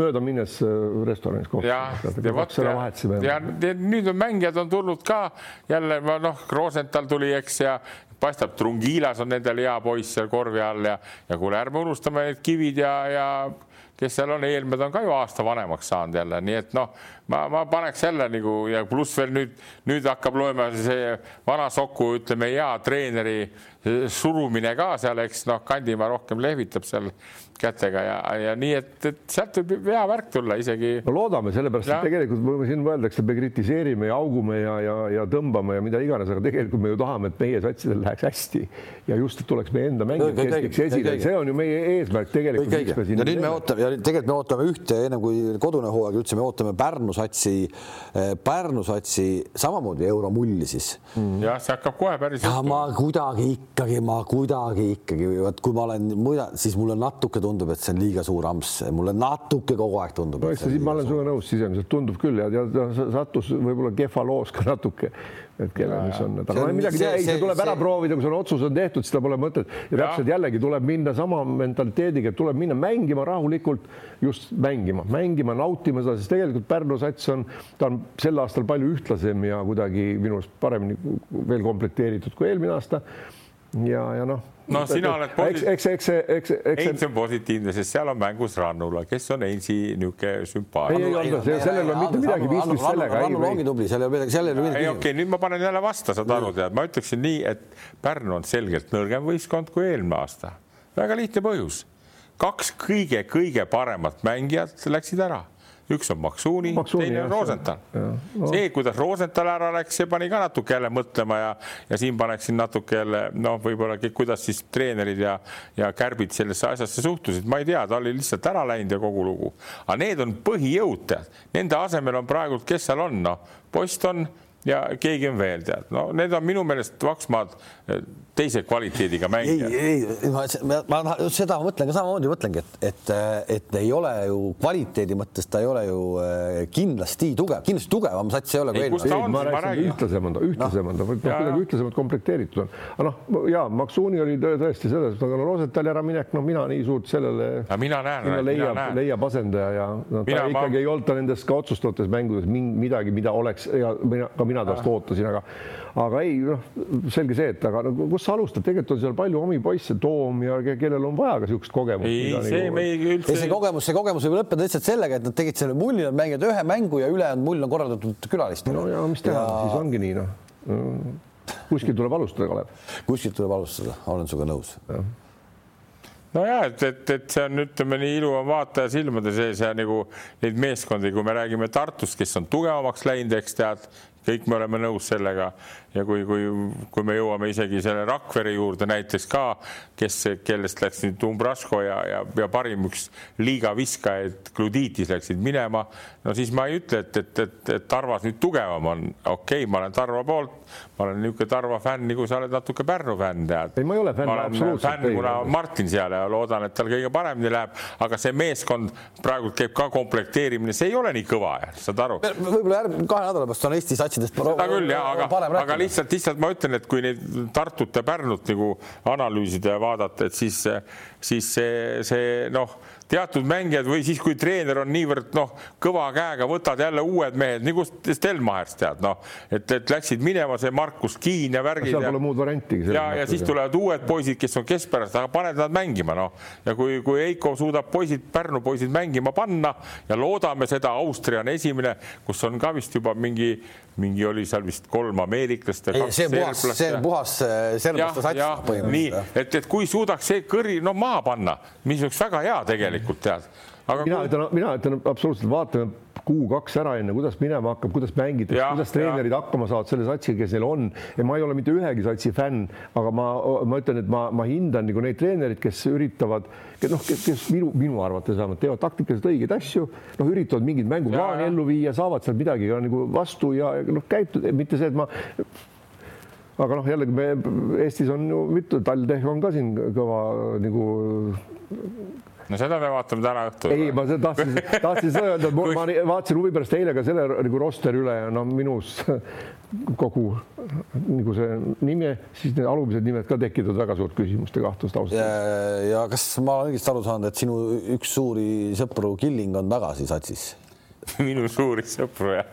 mööda minnes äh, restoranis kohtusime. ja, ja nüüd on mängijad on tulnud ka. Jälle, noh, Rosenthal tuli, eks, ja paistab, Trungilas on nendel hea poiss seal korvi all ja, ja kuule, ärme unustame need kivid ja, ja kes seal on, Eelmed on ka ju aasta vanemaks saanud jälle, nii et noh, ma, ma paneks jälle nagu ja pluss veel nüüd, nüüd hakkab loema see vana Soku, ütleme hea treeneri surumine ka seal, eks noh, Kandimaa rohkem lehvitab seal kätega ja, ja nii, et, et sealt võib hea värk tulla isegi. no loodame, sellepärast ja. et tegelikult siin mõeldakse, me kritiseerime ja augume ja, ja, ja tõmbame ja mida iganes, aga tegelikult me ju tahame, et meie satsidel läheks hästi ja just, et tuleks meie enda mängijad kerkiks esile, see on ju meie eesmärk tegelikult. ja nüüd me ootame ja tegelikult me ootame ühte, ennem kui kodune hooaeg üldse, me ootame Pärnu satsi, eh, Pärnu satsi samamoodi euromulli siis mm.. jah, see hakkab kohe päris. ja ma kuidagi ikkagi, ma kuidagi ikkagi, vot kui ma olen siis mulle natuke tundub, et see on liiga suur amps, mulle natuke kogu aeg tundub. no eks ma olen sinuga nõus, sisemiselt tundub küll ja, ja sattus võib-olla kehva loos ka natuke, et kelle, mis on, aga midagi teha, ei, see tuleb ära see... proovida, kui sul otsus on tehtud, siis tal pole mõtet. Ja täpselt jällegi tuleb minna sama mentaliteediga, et tuleb minna mängima rahulikult, just mängima, mängima, nautima seda, sest tegelikult Pärnu sats on, ta on sel aastal palju ühtlasem ja kuidagi minu arust paremini veel komplekteeritud kui eelmine aasta ja, ja noh no sina oled eks, eks, eks, eks, eks. Heinz on positiivne, sest seal on mängus Rannula, kes on Heinzi niisugune sümpaat. ei, ei, sellel ei ole mitte midagi pistmist sellega. Rannul ongi tubli, seal ei ole midagi, seal ei ole midagi. ei, okei okay,, nüüd ma panen jälle vastu, saad aru, tead, ma ütleksin nii, et Pärnu on selgelt nõrgem võistkond kui eelmine aasta. väga lihtne põhjus. kaks kõige-kõige paremat mängijat läksid ära üks on Maksuuni, teine on Rosenthal. No. see, kuidas Rosenthal ära läks, see pani ka natuke jälle mõtlema ja, ja siin paneksin natuke jälle noh, võib-olla kuidas siis treenerid ja, ja kärbid sellesse asjasse suhtusid, ma ei tea, ta oli lihtsalt ära läinud ja kogu lugu. aga need on põhijõud, tead, nende asemel on praegult, kes seal on, noh, Boston ja keegi on veel tead, no need on minu meelest Vaksmaad teise kvaliteediga mängijad. ei, ei, ma, ma, ma seda mõtlen ka samamoodi, mõtlengi, et, et, et ei ole ju kvaliteedi mõttes, ta ei ole ju eh, kindlasti tugev, kindlasti tugevam sats ei ole ühtlasem on ta, ühtlasem on ta, kuidagi ühtlasemalt komplekteeritud on. aga noh, ja Maksuuni oli tõesti selles, aga no Rosenthali äraminek, no mina nii suurt sellele. mina näen, leiab, leiab asendaja ja no, ta mina, ikkagi ma... ei olnud ta nendes ka otsustavates mängudes midagi, mida oleks ja mina, ka mina tast ootasin, aga aga ei, noh, selge see, et aga no, kus sa alustad, tegelikult on seal palju omi poisse, Toom ja kellel on vaja ka niisugust kogemust. ei, see nagu... meil üldse. see kogemus, see kogemus võib lõppeda lihtsalt sellega, et nad tegid selle mulli, nad mängivad ühe mängu ja ülejäänud mull on korraldatud külalistele. no ja mis teha ja..., siis ongi nii, noh. kuskilt tuleb alustada, Kalev. kuskilt tuleb alustada, olen sinuga nõus nojah, et, et, et see on, ütleme nii, ilu on vaataja silmade sees ja nagu neid meeskondi, kui me räägime Tartust, kes on tugevamaks läinud, eks tead, kõik me oleme nõus sellega ja kui, kui, kui me jõuame isegi selle Rakvere juurde näiteks ka, kes, kellest läks nüüd Umbrasko ja, ja, ja parim üks liiga viskajaid, Gluditis läksid minema, no siis ma ei ütle, et, et, et, et Tarvas nüüd tugevam on. okei okay,, ma olen Tarva poolt, ma olen niisugune Tarva fänn, nagu sa oled natuke Pärnu fänn, tead. ei, ma ei ole fänn, absoluutselt. fänn, kuna Martin seal ja loodan, et tal kõige paremini läheb, aga see meeskond praegu käib ka komplekteerimine, see ei ole nii kõva, saad aru? võib-olla järgmine kahe nädala pärast on Eesti satsidest. seda küll ja, aga, aga lihtsalt, lihtsalt ma ütlen, et kui neid Tartut ja Pärnut nagu analüüsida ja vaadata, et siis, siis see, see noh teatud mängijad või siis, kui treener on niivõrd noh, kõva käega, võtad jälle uued mehed nagu Stelmachers tead noh, et, et läksid minema see Markus Kiin ja värgid. seal pole muud varianti. ja, ja siis tulevad uued poisid, kes on keskpärast, aga paned nad mängima noh ja kui, kui Eiko suudab poisid, Pärnu poisid mängima panna ja loodame seda, Austria on esimene, kus on ka vist juba mingi, mingi oli seal vist kolm ameeriklast. see on puhas, see on puhas äh, serblaste sats põhimõtteliselt. nii, et, et kui suudaks see kõri no maha panna, mis oleks väga hea tegelikult tegelikult tead. aga mina kui... ütlen, mina ütlen absoluutselt, vaatame kuu-kaks ära enne, kuidas minema hakkab, kuidas mängitakse, kuidas treenerid ja. hakkama saavad selle satsiga, kes neil on. ja ma ei ole mitte ühegi satsi fänn, aga ma, ma ütlen, et ma, ma hindan nagu neid treenereid, kes üritavad, noh, kes minu, minu arvates vähemalt teevad taktikaliselt õigeid asju, noh, üritavad mingit mänguplaani ellu viia, saavad sealt midagi ka nagu vastu ja noh, käitub, mitte see, et ma aga noh, jällegi me Eestis on ju mitu, TalTech on ka siin kõva nagu no seda me vaatame täna õhtul. ei, ma tahtsin, tahtsin seda öelda, ma vaatasin huvi pärast eile ka selle nagu rosteri üle ja no minus kogu nagu see nimi, siis need alumised nimed ka tekitavad väga suurt küsimust ja kahtlust ausalt. ja, ja kas ma olen õigesti aru saanud, et sinu üks suuri sõpru Killing on tagasi satsis? minu suuri sõpru ja,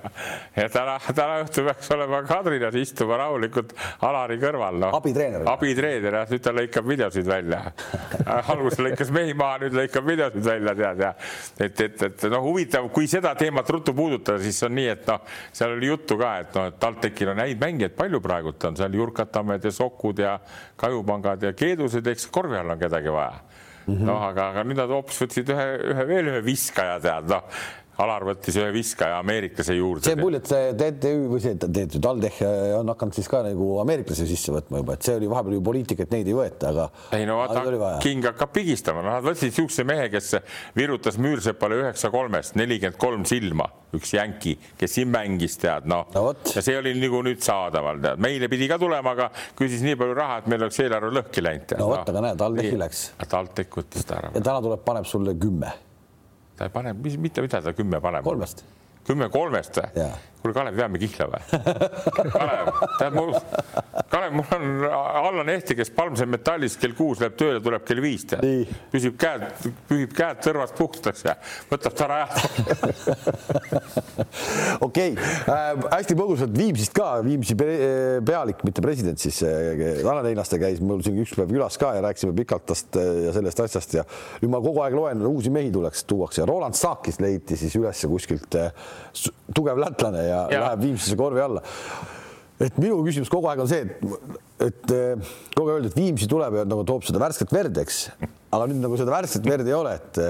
ja täna, täna õhtul peaks olema Kadrinas istuma rahulikult Alari kõrval, noh. abitreener. abitreener, jah, nüüd ta lõikab videosid välja alguses lõikas mehi maha, nüüd lõikab videosid välja, tead ja et, et, et noh, huvitav, kui seda teemat ruttu puudutada, siis on nii, et noh, seal oli juttu ka, et noh, et TalTechil on häid mängijaid palju praegult on seal Jurkatamed ja Sokud ja Kajupangad ja Keedused, eks korvi all on kedagi vaja Mm -hmm. noh, aga, aga nüüd nad hoopis võtsid ühe, ühe veel ühe viskaja tead, noh Alar võttis ühe viskaja ameeriklase juurde. see mulje, et see TTÜ või see TTÜ TalTech on hakanud siis ka nagu ameeriklasi sisse võtma juba, et see oli vahepeal ju poliitika, et neid ei võeta, aga. ei no vaata, King hakkab pigistama, noh, nad võtsid niisuguse mehe, kes virutas Müürsepale üheksa kolmest, nelikümmend kolm silma, üks jänki, kes siin mängis, tead, noh no, ja see oli nagu nüüd saadaval, tead, meile pidi ka tulema, aga küsis nii palju raha, et meil oleks eelarve lõhki läinud. no vot, aga näed, TalTechi läks. TalTech võttis ta ära. ja täna tuleb, paneb sulle kümme ta ei pane, mis, mitte mida ta kümme paneb. kolmest. kümme kolmest või? Kuule, Kalev, veame kihla või? Kalev, tead mul, Kalev, mul on Allan Ehti, kes Palmse metallis kell kuus läheb tööle, tuleb kell viis, tead. püsib käed, pühib käed tõrvast puhtaks ja võtab tara jah. okei äh,, hästi põgusalt Viimsist ka, Viimsi pealik, mitte president siis äh,, Tanel Einaste käis mul siin üks päev külas ka ja rääkisime pikalt tast äh, ja sellest asjast ja nüüd ma kogu aeg loen, uusi mehi tuleks, tuuakse ja Roland Saakis leiti siis üles kuskilt äh, tugev lätlane ja ja, ja. läheb Viimsisse korvi alla. et minu küsimus kogu aeg on see, et, et kogu aeg öeldi, et Viimsi tuleb ja nagu toob seda värsket verd, eks. aga nüüd nagu seda värsket verd ei ole, et,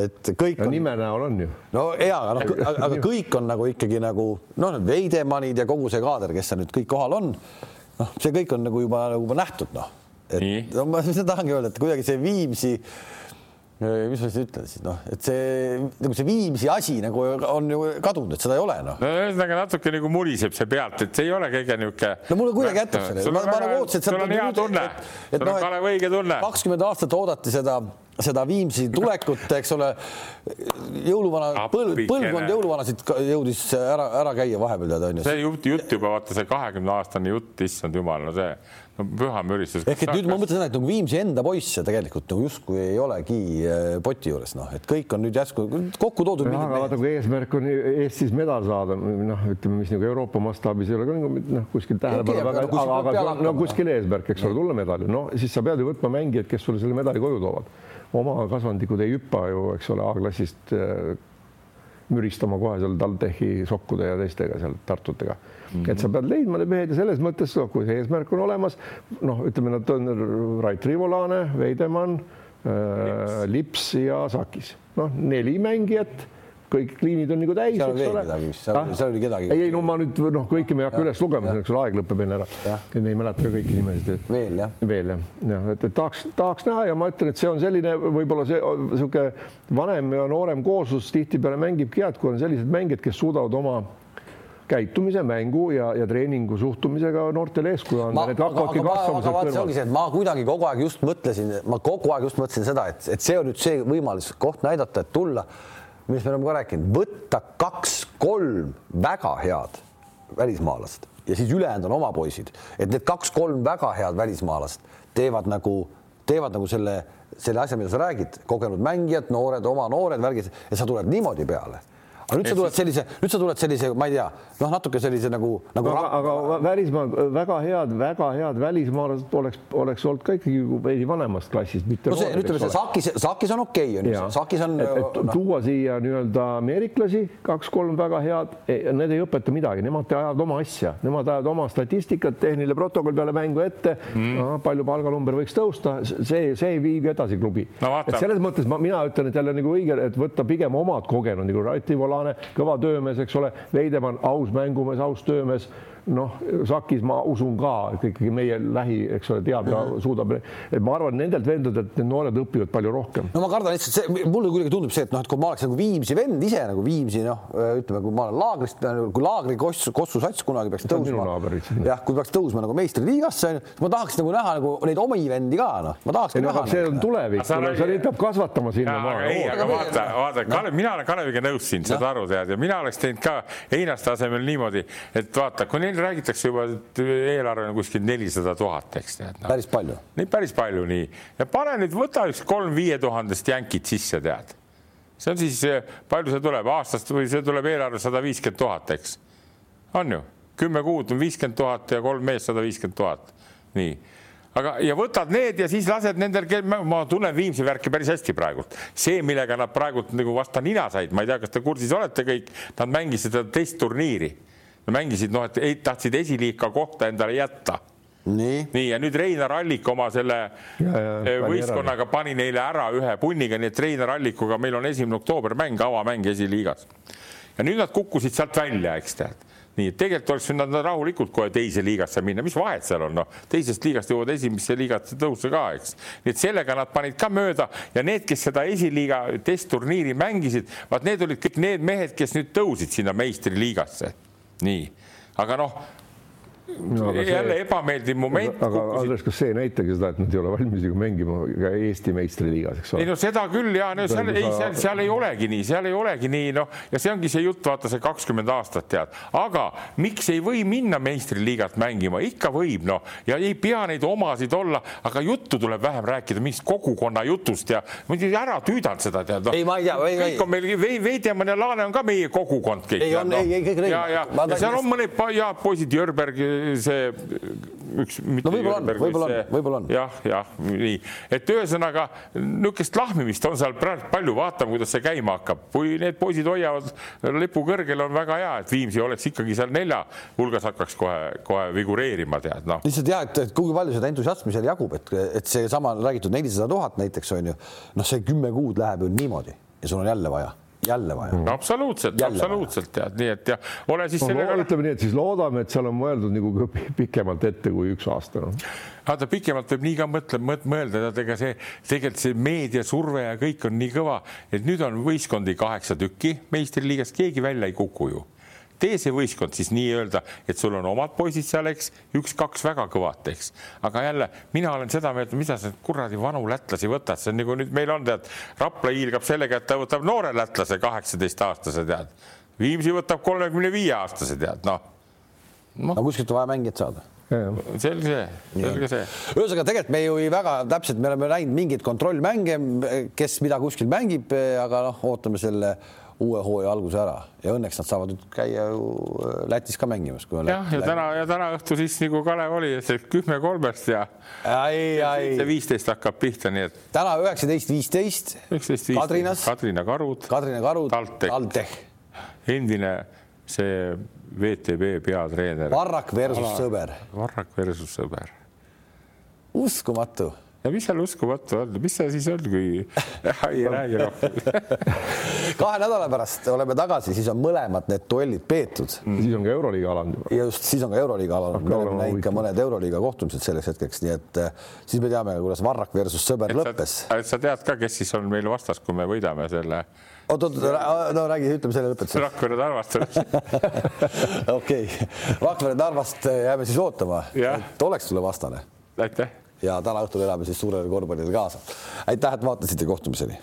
et kõik on.... nime näol on ju. no ja, aga noh, aga kõik on nagu ikkagi nagu noh, need Veidemannid ja kogu see kaader, kes seal nüüd kõik kohal on. noh, see kõik on nagu juba nagu juba nähtud, noh. et no ma seda tahangi öelda, et kuidagi see Viimsi mis ma siis ütlen siis noh, et see nagu see Viimsi asi nagu on ju kadunud, et seda ei ole noh. no ühesõnaga natuke nagu muriseb see pealt, et see ei ole kõige niisugune. no mulle kuidagi jätab selle, ma, ma nagu ootasin, et sul on hea tunne, sul on Kalev õige tunne. kakskümmend aastat oodati seda seda Viimsi tulekut, eks ole, jõuluvana, põlv, põlvkond jõuluvanasid jõudis ära, ära käia vahepeal tead onju. see jutt, jutt juba vaata see kahekümne aastane jutt, issand jumal, no see no püha müristus. ehk et nüüd ma mõtlen seda, et nagu Viimsi enda poisse tegelikult nagu justkui ei olegi äh, poti juures, noh, et kõik on nüüd järsku kokku toodud. aga vaata, kui eesmärk on Eestis medal saada, noh, ütleme, mis nagu Euroopa mastaabis ei ole ka nagu noh, kuskil tähelepanu väga, aga, aga no kuskil eesmärk, eks ole, tulla medali, no siis sa pead ju võtma mängijaid, kes sulle selle medali koju toovad. oma kasvandikud ei hüppa ju, eks ole, A-klassist äh, müristama kohe seal TalTechi sokkude ja teistega seal Tartutega mm. -hmm. et sa pead leidma need mehed ja selles mõttes, kui see eesmärk on olemas, noh, ütleme, nad on Rait Rivolane, Veidemann äh,, Lips ja Sakis, noh, neli mängijat kõik liinid on nagu täis, eks ole. seal, ah? seal oli kedagi. ei, ei no ma nüüd noh, kõiki me ei hakka üles lugema, eks ole, aeg lõpeb enne ära. me ei mäleta ka kõiki nimesid. veel jah. veel jah, jah, et, et tahaks, tahaks näha ja ma ütlen, et see on selline võib-olla see niisugune vanem ja noorem kooslus tihtipeale mängibki head, kui on sellised mängijad, kes suudavad oma käitumise, mängu ja, ja treeningu suhtumisega noortele eeskuju anda. Need hakkavadki kasvama sealt kõrvalt. see ongi see, et ma kuidagi kogu aeg just mõtlesin, ma kogu aeg just mõtlesin seda, et, et see on nüüd see võimalus, koht näidata, et tulla millest me oleme ka rääkinud, võtta kaks-kolm väga head välismaalast ja siis ülejäänud on oma poisid, et need kaks-kolm väga head välismaalast teevad nagu, teevad nagu selle, selle asja, mida sa räägid, kogenud mängijad, noored, oma noored värgid ja sa tuled niimoodi peale aga nüüd sa tuled sellise, nüüd sa tuled sellise, ma ei tea, noh, natuke sellise nagu, nagu. aga, aga välismaal väga head, väga head välismaalased oleks, oleks olnud ka ikkagi veidi vanemast klassist, mitte. no see, ütleme see Sakis, Sakis on okei okay,, on ju, Sakis on. et, et no. tuua siia nii-öelda ameeriklasi, kaks-kolm väga head, need ei õpeta midagi, nemad ajavad oma asja, nemad ajavad oma statistikat, tehniline protokoll peale mängu ette mm., no, palju palganumber võiks tõusta, see, see ei vii edasi klubi no,. et selles mõttes ma, mina ütlen, et jälle nagu õige, et võtta pigem omad kogenud nagu Rati Vola kõva töömees, eks ole, Veidemann, aus mängumees, aus töömees noh, Sakis ma usun ka, et ikkagi meie lähi, eks ole, teab ja suudab, et ma arvan nendelt vendadelt need noored õpivad palju rohkem. no ma kardan lihtsalt see, mulle kuidagi tundub see, et noh, et kui ma oleks nagu Viimsi vend ise nagu Viimsi noh, ütleme, kui ma olen laagrist, kui laagri Kossu, Kossu sats kunagi peaks tõusma, jah, kui peaks tõusma nagu meistriliigasse, siis ma tahaks nagu näha nagu neid omi vendi ka noh, ma tahaks näha. see on tulevik, sa neid peab kasvatama sinna. ei, aga vaata, vaata, Kalev, mina olen Kaleviga nõus siin, saad aru, tead, ja mina oleks teinud ka Einaste asemel niimoodi, et vaata, kui neil räägitakse juba, et eelarve on kuskil nelisada tuhat, eks tead no.. päris palju. nii päris palju, nii ja pane nüüd, võta üks kolm viie tuhandest jänkit sisse, tead. see on siis, palju see tuleb aastast või see tuleb eelarve sada viiskümmend tuhat, eks. on ju, kümme kuud on viiskümmend tuhat ja kolm meest sada viiskümmend tuhat, nii aga, ja võtad need ja siis lased nendel, ma tunnen Viimsi värki päris hästi praegult. see, millega nad praegult nagu vastu nina said, ma ei tea, kas te kursis olete kõik, nad mängisid seda teist turniiri mängisid noh, et ei, tahtsid esiliika kohta endale jätta. nii, nii, ja nüüd Reinar Allik oma selle ja, ja, eh, võistkonnaga pani neile ära ühe punniga, nii et Reinar Allikuga meil on esimene oktoober mäng, avamäng esiliigas. ja nüüd nad kukkusid sealt välja, eks tead nii et tegelikult oleks nad rahulikult kohe teise liigasse minna, mis vahet seal on, noh, teisest liigast jõuavad esimesse liigasse tõusta ka, eks. nii et sellega nad panid ka mööda ja need, kes seda esiliiga testturniiri mängisid, vaat need olid kõik need mehed, kes nüüd tõusid sinna meistriliigasse nii, aga noh no, jälle see, ebameeldiv moment. aga Andres, kas see ei näitagi seda, et nad ei ole valmis nagu mängima ka Eesti meistriliigas, eks ole? ei no seda küll ja no seal ei, seal, seal ei olegi nii, seal ei olegi nii, noh, ja see ongi see jutt, vaata see kakskümmend aastat tead, aga miks ei või minna meistriliigat mängima, ikka võib, noh, ja ei pea neid omasid olla, aga juttu tuleb vähem rääkida mingist kogukonna jutust ja muidugi ära tüüdanud seda tead no.. ei, ma ei tea. kõik on meil, Veidemann ja Laane on ka meie kogukond kõik. ei, on, ei, ei, kõik ja, ja, ja seal on mõned head poisid, Jörberg see üks. no võib-olla on, võib-olla on, võib-olla on. jah, jah, nii, et ühesõnaga niisugust lahmimist on seal praegu palju, vaatame, kuidas see käima hakkab, kui need poisid hoiavad lipu kõrgel, on väga hea, et Viimsi oleks ikkagi seal nelja hulgas hakkaks kohe-kohe figureerima, tead noh. lihtsalt jah, et kui palju seda entusiasmi seal jagub, et, et seesama räägitud nelisada tuhat näiteks on ju, noh, see kümme kuud läheb ju niimoodi ja sul on jälle vaja jälle vaja no,. absoluutselt, absoluutselt tead, nii et ja ole siis no, sellega. ütleme nii, et siis loodame, et seal on mõeldud nagu pikemalt ette kui üks aasta no.. vaata pikemalt võib nii ka mõtle, mõelda, et ega see tegelikult see meediasurve ja kõik on nii kõva, et nüüd on võistkondi kaheksa tükki meistriliigast, keegi välja ei kuku ju tee see võistkond siis nii-öelda, et sul on omad poisid seal, eks, üks-kaks väga kõvat, eks. aga jälle mina olen seda meelt, mida sa kuradi vanu lätlasi võtad, see on nagu nüüd meil on tead, Rapla hiilgab sellega, et ta võtab noore lätlase, kaheksateistaastase tead. Viimsi võtab kolmekümne viie aastase tead, noh no.. aga kuskilt on vaja mängijat saada selge selge see. ühesõnaga tegelikult me ju ei väga täpselt, me oleme näinud mingeid kontrollmänge, kes mida kuskil mängib, aga noh, ootame selle uue hooaja alguse ära ja õnneks nad saavad nüüd käia ju äh, Lätis ka mängimas. jah, ja täna ja täna õhtul siis nagu Kalev oli, et kümme kolmest ja viisteist hakkab pihta, nii et. täna üheksateist viisteist. Kadrinas. Kadrina Karud. Kadrina Karud. TalTech. endine see VTB peatreener. Varrak versus Ala. sõber. Varrak versus sõber. uskumatu ja mis seal uskumatu on, mis see siis on, kui ei räägi rohkem kahe nädala pärast oleme tagasi, siis on mõlemad need duellid peetud. Mm.. siis on ka Euroliiga alanud. ja just siis on ka Euroliiga alanud, me oleme näinud ka mõned Euroliiga kohtumised selleks hetkeks, nii et eh, siis me teame, kuidas Varrak versus sõber et lõppes. sa tead ka, kes siis on meil vastas, kui me võidame selle oot, oot, no räägi, ütleme selle lõpetuseks. Rakvere Narvast. Okei, Rakvere Narvast jääme siis ootama, et oleks sulle vastane. aitäh ja täna õhtul elame siis suurele korvpallile kaasa. aitäh, et vaatasite, kohtumiseni